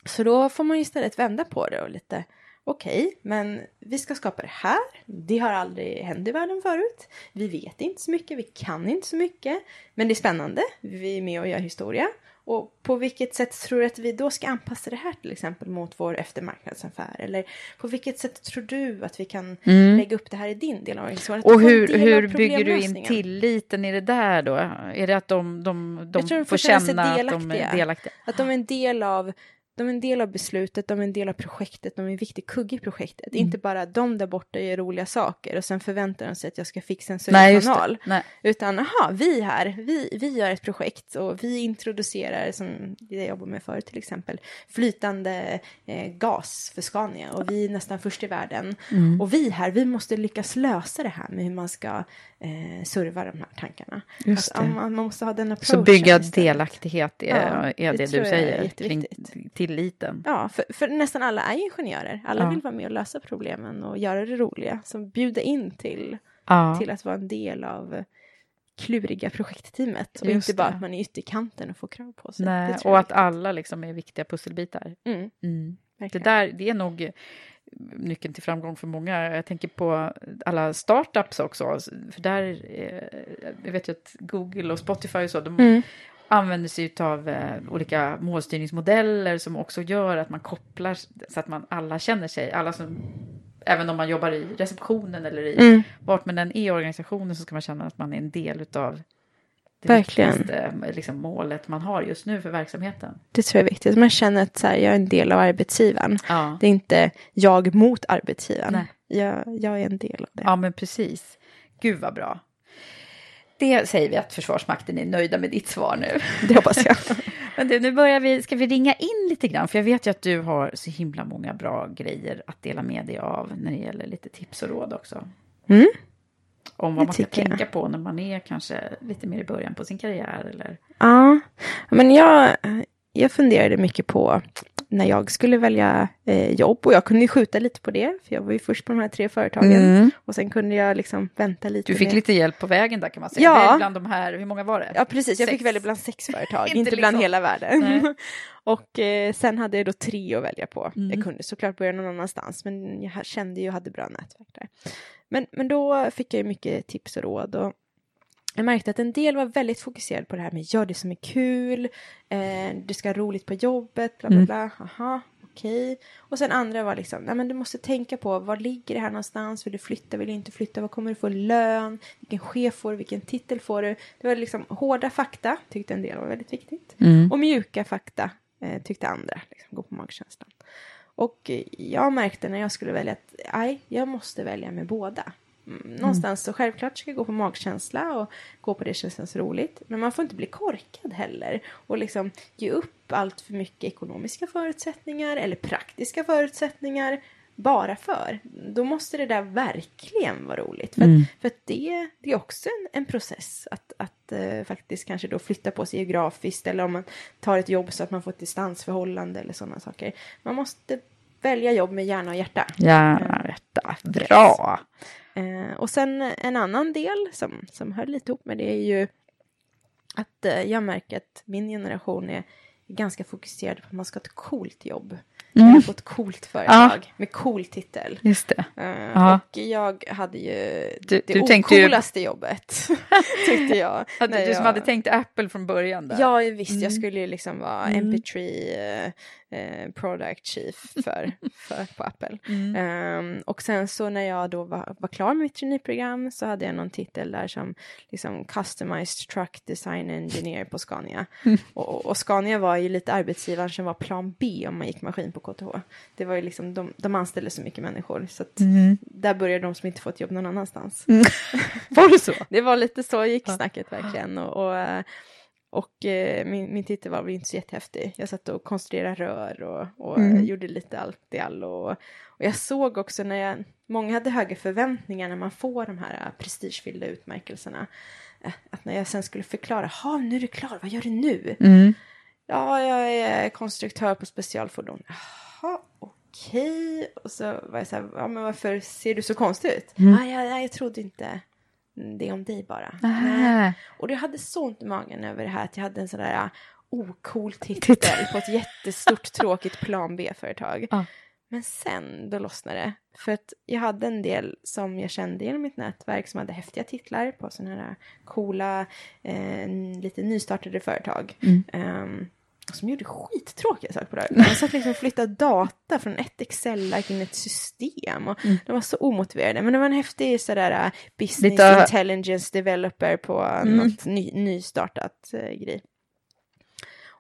Så då får man ju istället vända på det och lite okej, men vi ska skapa det här. Det har aldrig hänt i världen förut. Vi vet inte så mycket, vi kan inte så mycket. Men det är spännande, vi är med och gör historia. Och på vilket sätt tror du att vi då ska anpassa det här till exempel mot vår eftermarknadsaffär? Eller på vilket sätt tror du att vi kan lägga upp det här i din del av organisationen?
Mm. Och hur, hur bygger du in tilliten i det där då? Är det att de, de, de,
tror de
får
får känna
att de är
delaktiga? Att de är en del av de är en del av beslutet, de är en del av projektet, de är en viktig kugge i projektet. Inte bara de där borta gör roliga saker och sen förväntar de sig att jag ska fixa en
just
kanal. Utan, aha, vi här, vi, vi gör ett projekt och vi introducerar, som jag jobbar med förut till exempel, flytande eh, gas för Scania och vi är nästan först i världen.
Mm.
Och vi här, vi måste lyckas lösa det här med hur man ska eh, serva de här tankarna.
Just det.
man, man måste ha den approachen.
Så bygga delaktighet är,
Ja,
är
det
det, du säger kring tilliten.
Ja, för, för nästan alla är ju ingenjörer. Alla
Ja.
vill vara med och lösa problemen och göra det roliga. Så bjuda in till,
Ja.
till att vara en del av kluriga projektteamet. Och
Just
inte bara
det.
att man är ytterkanten och får krav på sig.
Nej, och att alla liksom är viktiga pusselbitar.
Mm,
Mm. Det, där, det är nog nyckeln till framgång för många. Jag tänker på alla startups också. För där, eh, jag vet ju att Google och Spotify och så, de
Mm.
använder sig av eh, olika målstyrningsmodeller som också gör att man kopplar så att man alla känner sig, alla som, även om man jobbar i receptionen eller i
Mm.
vart man än är i organisationen så ska man känna att man är en del utav det
Verkligen.
viktigaste liksom, målet man har just nu för verksamheten.
Det tror jag är viktigt. Man känner att så här, jag är en del av arbetsgivaren.
Ja.
Det är inte jag mot arbetsgivaren.
Nej.
Jag, jag är en del av det.
Ja, men precis. Gud vad bra. Det säger vi att Försvarsmakten är nöjda med ditt svar nu.
Det hoppas jag.
Men du, nu börjar vi, ska vi ringa in lite grann? För jag vet ju att du har så himla många bra grejer att dela med dig av när det gäller lite tips och råd också.
Mm.
Om vad
Det
man ska
tycker jag.
tänka på när man är kanske lite mer i början på sin karriär eller...
Ja, men jag, jag funderade mycket på när jag skulle välja eh, jobb och jag kunde ju skjuta lite på det, för jag var ju först på de här tre företagen.
Mm.
Och sen kunde jag liksom vänta lite.
Du fick
med-
lite hjälp på vägen där kan man säga.
Ja.
Bland de här, hur många var det?
Ja, precis. Jag
Sex.
fick välja bland sex företag,
Inte
inte, bland
liksom-
hela världen. Och eh, sen hade jag då tre att välja på.
Mm.
Jag kunde såklart börja någon annanstans, men jag kände ju och hade bra nätverk där. Men, men då fick jag ju mycket tips och råd. Och jag märkte att en del var väldigt fokuserade på det här med gör det som är kul, eh, du ska ha roligt på jobbet, bla bla
Mm.
bla, aha, okej. Och sen andra var liksom, nej men du måste tänka på var ligger det här någonstans, vill du flytta, vill du inte flytta, vad kommer du få lön, vilken chef får du, vilken titel får du. Det var liksom hårda fakta, tyckte en del var väldigt viktigt.
Mm.
Och mjuka fakta eh, tyckte andra, liksom, gå på magkänslan. Och jag märkte när jag skulle välja att, nej, jag måste välja med båda. Mm, Någonstans så självklart ska jag gå på magkänsla och gå på det som känns roligt. Men man får inte bli korkad heller och liksom ge upp allt för mycket ekonomiska förutsättningar eller praktiska förutsättningar bara för. Då måste det där verkligen vara roligt. För,
Mm.
att, för att det, det är också en, en process att, att eh, faktiskt kanske då flytta på sig geografiskt eller om man tar ett jobb så att man får ett distansförhållande eller sådana saker. Man måste välja jobb med hjärna och hjärta.
Gärna detta. Bra.
Eh, och sen en annan del som, som hör lite ihop med det är ju att eh, jag märker att min generation är ganska fokuserad på att man ska ha ett coolt jobb.
Mm.
Jag har fått coolt företag med cool titel.
Just det. Ja.
och jag hade ju
Du-
det
du tänkte ju-
ocoolaste jobbet, tyckte jag. När
du som
jag-
hade tänkt Apple från början där.
Ja, visst.
Mm.
Jag skulle ju liksom vara
Mm.
MP3 eh, product chief för, för, på Apple.
Mm.
Ehm, och sen så när jag då var, var klar med mitt traineeprogram så hade jag någon titel där som liksom customized truck design engineer på Scania.
Mm.
Och, och Scania var ju lite arbetsgivaren som var plan B om man gick maskin på KTH. Det var ju liksom, de, de anställde så mycket människor så att
Mm.
där började de som inte fått jobb någon annanstans.
Var det så?
Det var lite så gick snacket verkligen. Och, och, eh, och eh, min, min titel var väl inte så jättehäftig. Jag satt och konstruerade rör och, och
Mm.
gjorde lite allt i allo. Och, och jag såg också när jag, många hade höga förväntningar när man får de här eh, prestigefyllda utmärkelserna. Eh, Att när jag sen skulle förklara, ha nu är du klar, vad gör du nu?
Mm.
Ja, jag är konstruktör på specialfordon. Jaha, okej. Och så var jag så här, ja men varför ser du så konstig ut?
Mm.
Ah, jag, jag, jag trodde inte det om dig bara.
Nähä.
Och jag hade så ont i magen över det här att jag hade en sån där uh, ocool titel på ett jättestort tråkigt plan B-företag.
Ja.
Men sen, då lossnade det. För att jag hade en del som jag kände genom mitt nätverk som hade häftiga titlar på sådana här coola, eh, lite nystartade företag.
Mm.
Ehm, som gjorde skittråkiga saker på det här. Jag satt liksom och flyttade data från ett Excel-ark in i ett system. Och
Mm.
De var så omotiverade. Men det var en häftig sådär uh, business
Lite-
intelligence developer på
Mm.
något ny, nystartat uh, grej.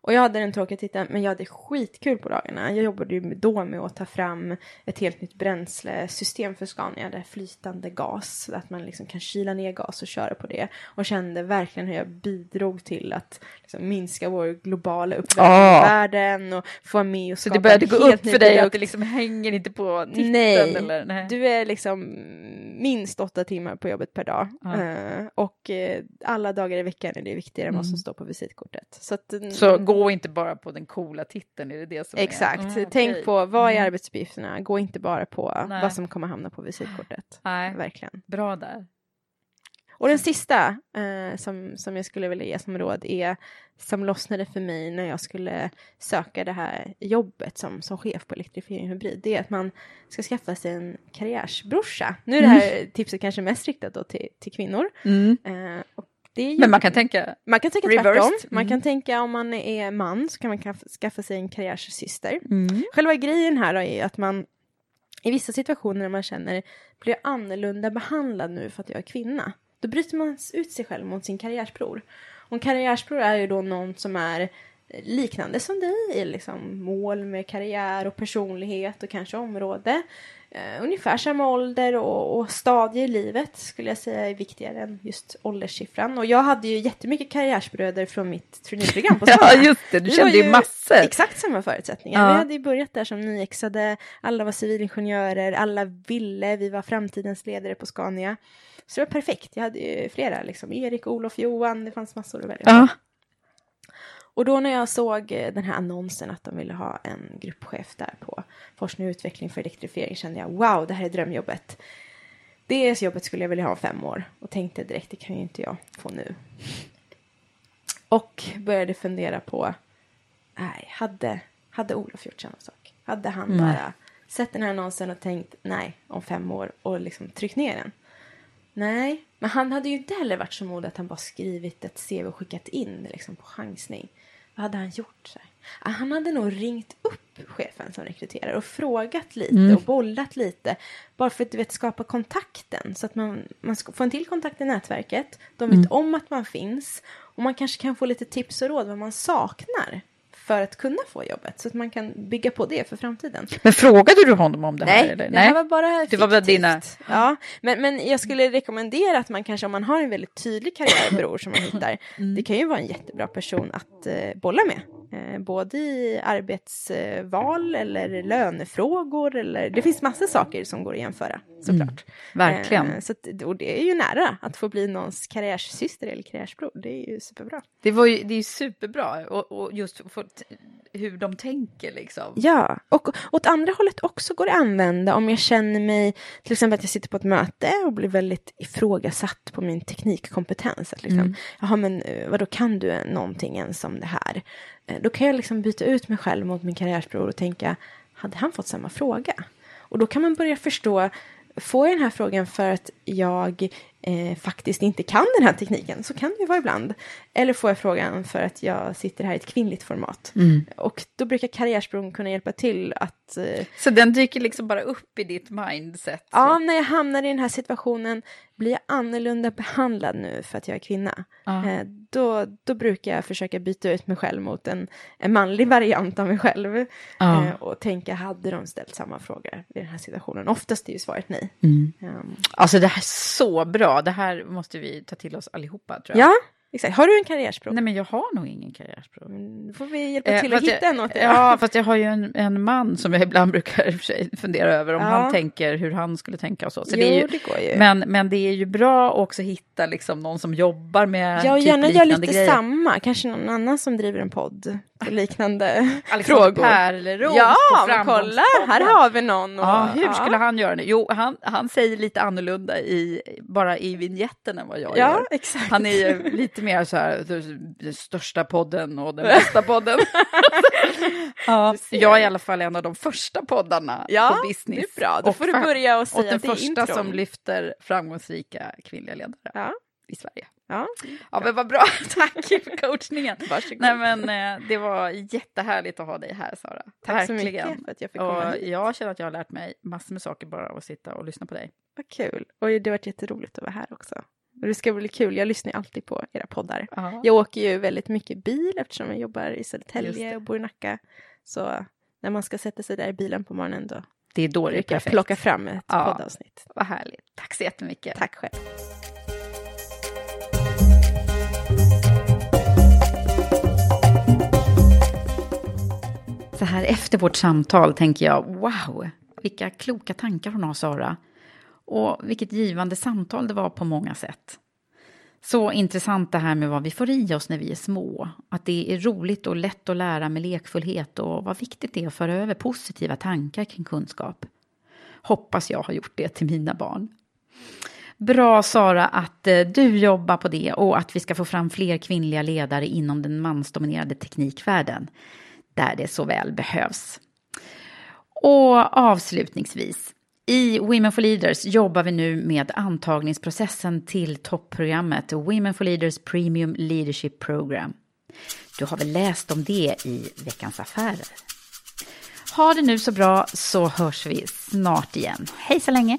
Och jag hade den tråkiga titeln, men jag hade skitkul på dagarna. Jag jobbade ju då med att ta fram ett helt nytt bränslesystem för Scania, där flytande gas, att man liksom kan kyla ner gas och köra på det. Och kände verkligen hur jag bidrog till att liksom minska vår globala uppvärmning
Ah.
i världen och få med och
Så
skapa
det började gå upp för dig att det liksom hänger inte på titeln?
Nej,
eller? Nej.
du är liksom minst åtta timmar på jobbet per dag.
Ja.
Eh, och eh, alla dagar i veckan är det viktigare än vad som
Mm.
står på visitkortet. Så, att, mm,
Så gå inte bara på den coola titeln, är det det som
Exakt.
är? Mm,
Tänk på vad är
Mm.
arbetsuppgifterna, gå inte bara på
Nej.
vad som kommer hamna på visitkortet.
Nej,
Verkligen.
bra där.
Och den sista eh, som, som jag skulle vilja ge som råd är som lossnade för mig när jag skulle söka det här jobbet som, som chef på elektrifiering hybrid. Det är att man ska skaffa sig en karriärsbrorsa. Nu är det här tipset kanske mest riktat då till, till kvinnor. Eh, och
Men man kan tänka
man kan tänka
reversed.
tvärtom. Man
Mm.
kan tänka om man är man så kan man kaff- skaffa sig en karriärssyster.
Mm.
Själva grejen här är att man i vissa situationer när man känner blir jag annorlunda behandlad nu för att jag är kvinna. Då bryter man ut sig själv mot sin karriärsbror. Och en karriärsbror är ju då någon som är liknande som dig i liksom mål med karriär och personlighet och kanske område. Eh, ungefär samma ålder och, och stadie i livet skulle jag säga är viktigare än just ålderssiffran. Och jag hade ju jättemycket karriärsbröder från mitt traineeprogram på
Ja,
Skala.
just det. Du
Vi
kände ju massor.
Exakt samma förutsättningar.
Ja.
Vi hade ju börjat där som nyexade, alla var civilingenjörer, alla ville, vi var framtidens ledare på Scania. Så det var perfekt. Jag hade ju flera, liksom Erik, Olof, Johan, det fanns massor att välja på.
Ja.
Och då när jag såg eh, den här annonsen att de ville ha en gruppchef där på forskning och utveckling för elektrifiering kände jag wow, det här är drömjobbet. Det jobbet skulle jag vilja ha om fem år och tänkte direkt, det kan ju inte jag få nu. Och började fundera på, nej, hade, hade Olof gjort samma sak? Hade han
Nej.
bara sett den här annonsen och tänkt, nej, om fem år och liksom tryckt ner den? Nej, men han hade ju inte heller varit så modig att han bara skrivit ett CV och skickat in liksom på chansning. Vad hade han gjort? Så här? Ah, Han hade nog ringt upp chefen som rekryterar och frågat lite
Mm.
och bollat lite. Bara för att du vet, skapa kontakten så att man, man ska få en till kontakt i nätverket. De vet
Mm.
om att man finns och man kanske kan få lite tips och råd vad man saknar för att kunna få jobbet. Så att man kan bygga på det för framtiden.
Men frågade du honom om det här?
Nej,
eller?
det här var bara
Det var bara
fiktivt.
dina-
Ja, men, men jag skulle rekommendera att man kanske, om man har en väldigt tydlig karriärbror som man hittar,
Mm.
det kan ju vara en jättebra person att eh, bolla med. Eh, både i arbetsval eller lönefrågor eller det finns massor saker som går att jämföra såklart.
verkligen.
Eh, så att, och det är ju nära att få bli någons karriärsyster eller karriärsbror. Det är ju superbra.
Det, var ju, det är ju superbra, och, och just för hur de tänker liksom.
Ja, och åt andra hållet också går det att använda om jag känner mig, till exempel att jag sitter på ett möte och blir väldigt ifrågasatt på min teknikkompetens. Att liksom, Jaha, men eh, vadå, kan du någonting ens om det här? Eh, då kan jag liksom byta ut mig själv mot min karriärsbror och tänka, hade han fått samma fråga? Och då kan man börja förstå, får jag den här frågan för att jag eh, faktiskt inte kan den här tekniken, så kan det ju vara ibland. Eller får jag frågan för att jag sitter här i ett kvinnligt format. Och då brukar karriärsbron kunna hjälpa till att eh,
Så den dyker liksom bara upp i ditt mindset?
Ja, när jag hamnar i den här situationen, blir jag annorlunda behandlad nu för att jag är kvinna?
Ja.
Eh, då, då brukar jag försöka byta ut mig själv mot en, en manlig variant av mig själv.
Ja.
Eh, och tänka, hade de ställt samma fråga i den här situationen? Oftast är ju svaret nej.
Mm.
Ehm,
Alltså det här är så bra, det här måste vi ta till oss allihopa tror jag.
ja, exakt. Har du en karriärsbror?
Nej men jag har nog ingen karriärsbror.
Mm, Då får vi hjälpa
Eh,
till att
fast
hitta
jag,
en åt dig.
Ja, fast jag har ju en, en man som jag ibland brukar för fundera över om
Ja.
han tänker hur han skulle tänka och så. så
jo,
det är ju,
det går ju.
men, men det är ju bra att också hitta liksom någon som jobbar med
Ja, och
typ
gärna gör
liknande
lite
grejer.
samma. Kanske någon annan som driver en podd på liknande
Alexander
frågor.
Pärleroth
Ja,
på
men kolla, här har vi någon. Och,
Ja, hur skulle han göra det? Jo, han, han säger lite annorlunda i, bara i vignetten än vad jag
Ja,
gör.
exakt.
Han är ju lite mer så här, den största podden och den bästa podden. ja, jag är i alla fall en av de första poddarna
Ja,
på business.
det är bra. Då
Och
får du börja och
Och
säga
den
att det är
första
intron.
som lyfter framgångsrika kvinnliga ledare
Ja,
i Sverige.
Ja.
Ja, men vad bra. Tack för coachningen.
Varsågod.
Nej, men eh, det var jättehärligt att ha dig här, Sara.
Tack så
Verkligen.
mycket för att jag fick komma
Och
hit.
jag känner att jag har lärt mig massor med saker bara av att sitta och lyssna på dig.
Vad kul. Och det har varit jätteroligt att vara här också. Det ska bli kul. Jag lyssnar alltid på era poddar.
Ja.
Jag åker ju väldigt mycket bil eftersom jag jobbar i Södertälje och bor i Nacka. Så när man ska sätta sig där i bilen på morgonen då
Det är då det är perfekt.
plocka fram ett
Ja.
poddavsnitt.
Vad härligt. Tack så jättemycket.
Tack själv.
Här efter vårt samtal tänker jag, wow, vilka kloka tankar hon har, Sara. Och vilket givande samtal det var på många sätt. Så intressant det här med vad vi får i oss när vi är små. Att det är roligt och lätt att lära med lekfullhet och vad viktigt det är att föra över positiva tankar kring kunskap. Hoppas jag har gjort det till mina barn. Bra Sara att eh, du jobbar på det och att vi ska få fram fler kvinnliga ledare inom den mansdominerade teknikvärlden. Där det så väl behövs. Och avslutningsvis. I Women for Leaders jobbar vi nu med antagningsprocessen till toppprogrammet Women for Leaders Premium Leadership Program. Du har väl läst om det i Veckans Affärer? Ha det nu så bra så hörs vi snart igen. Hej så länge!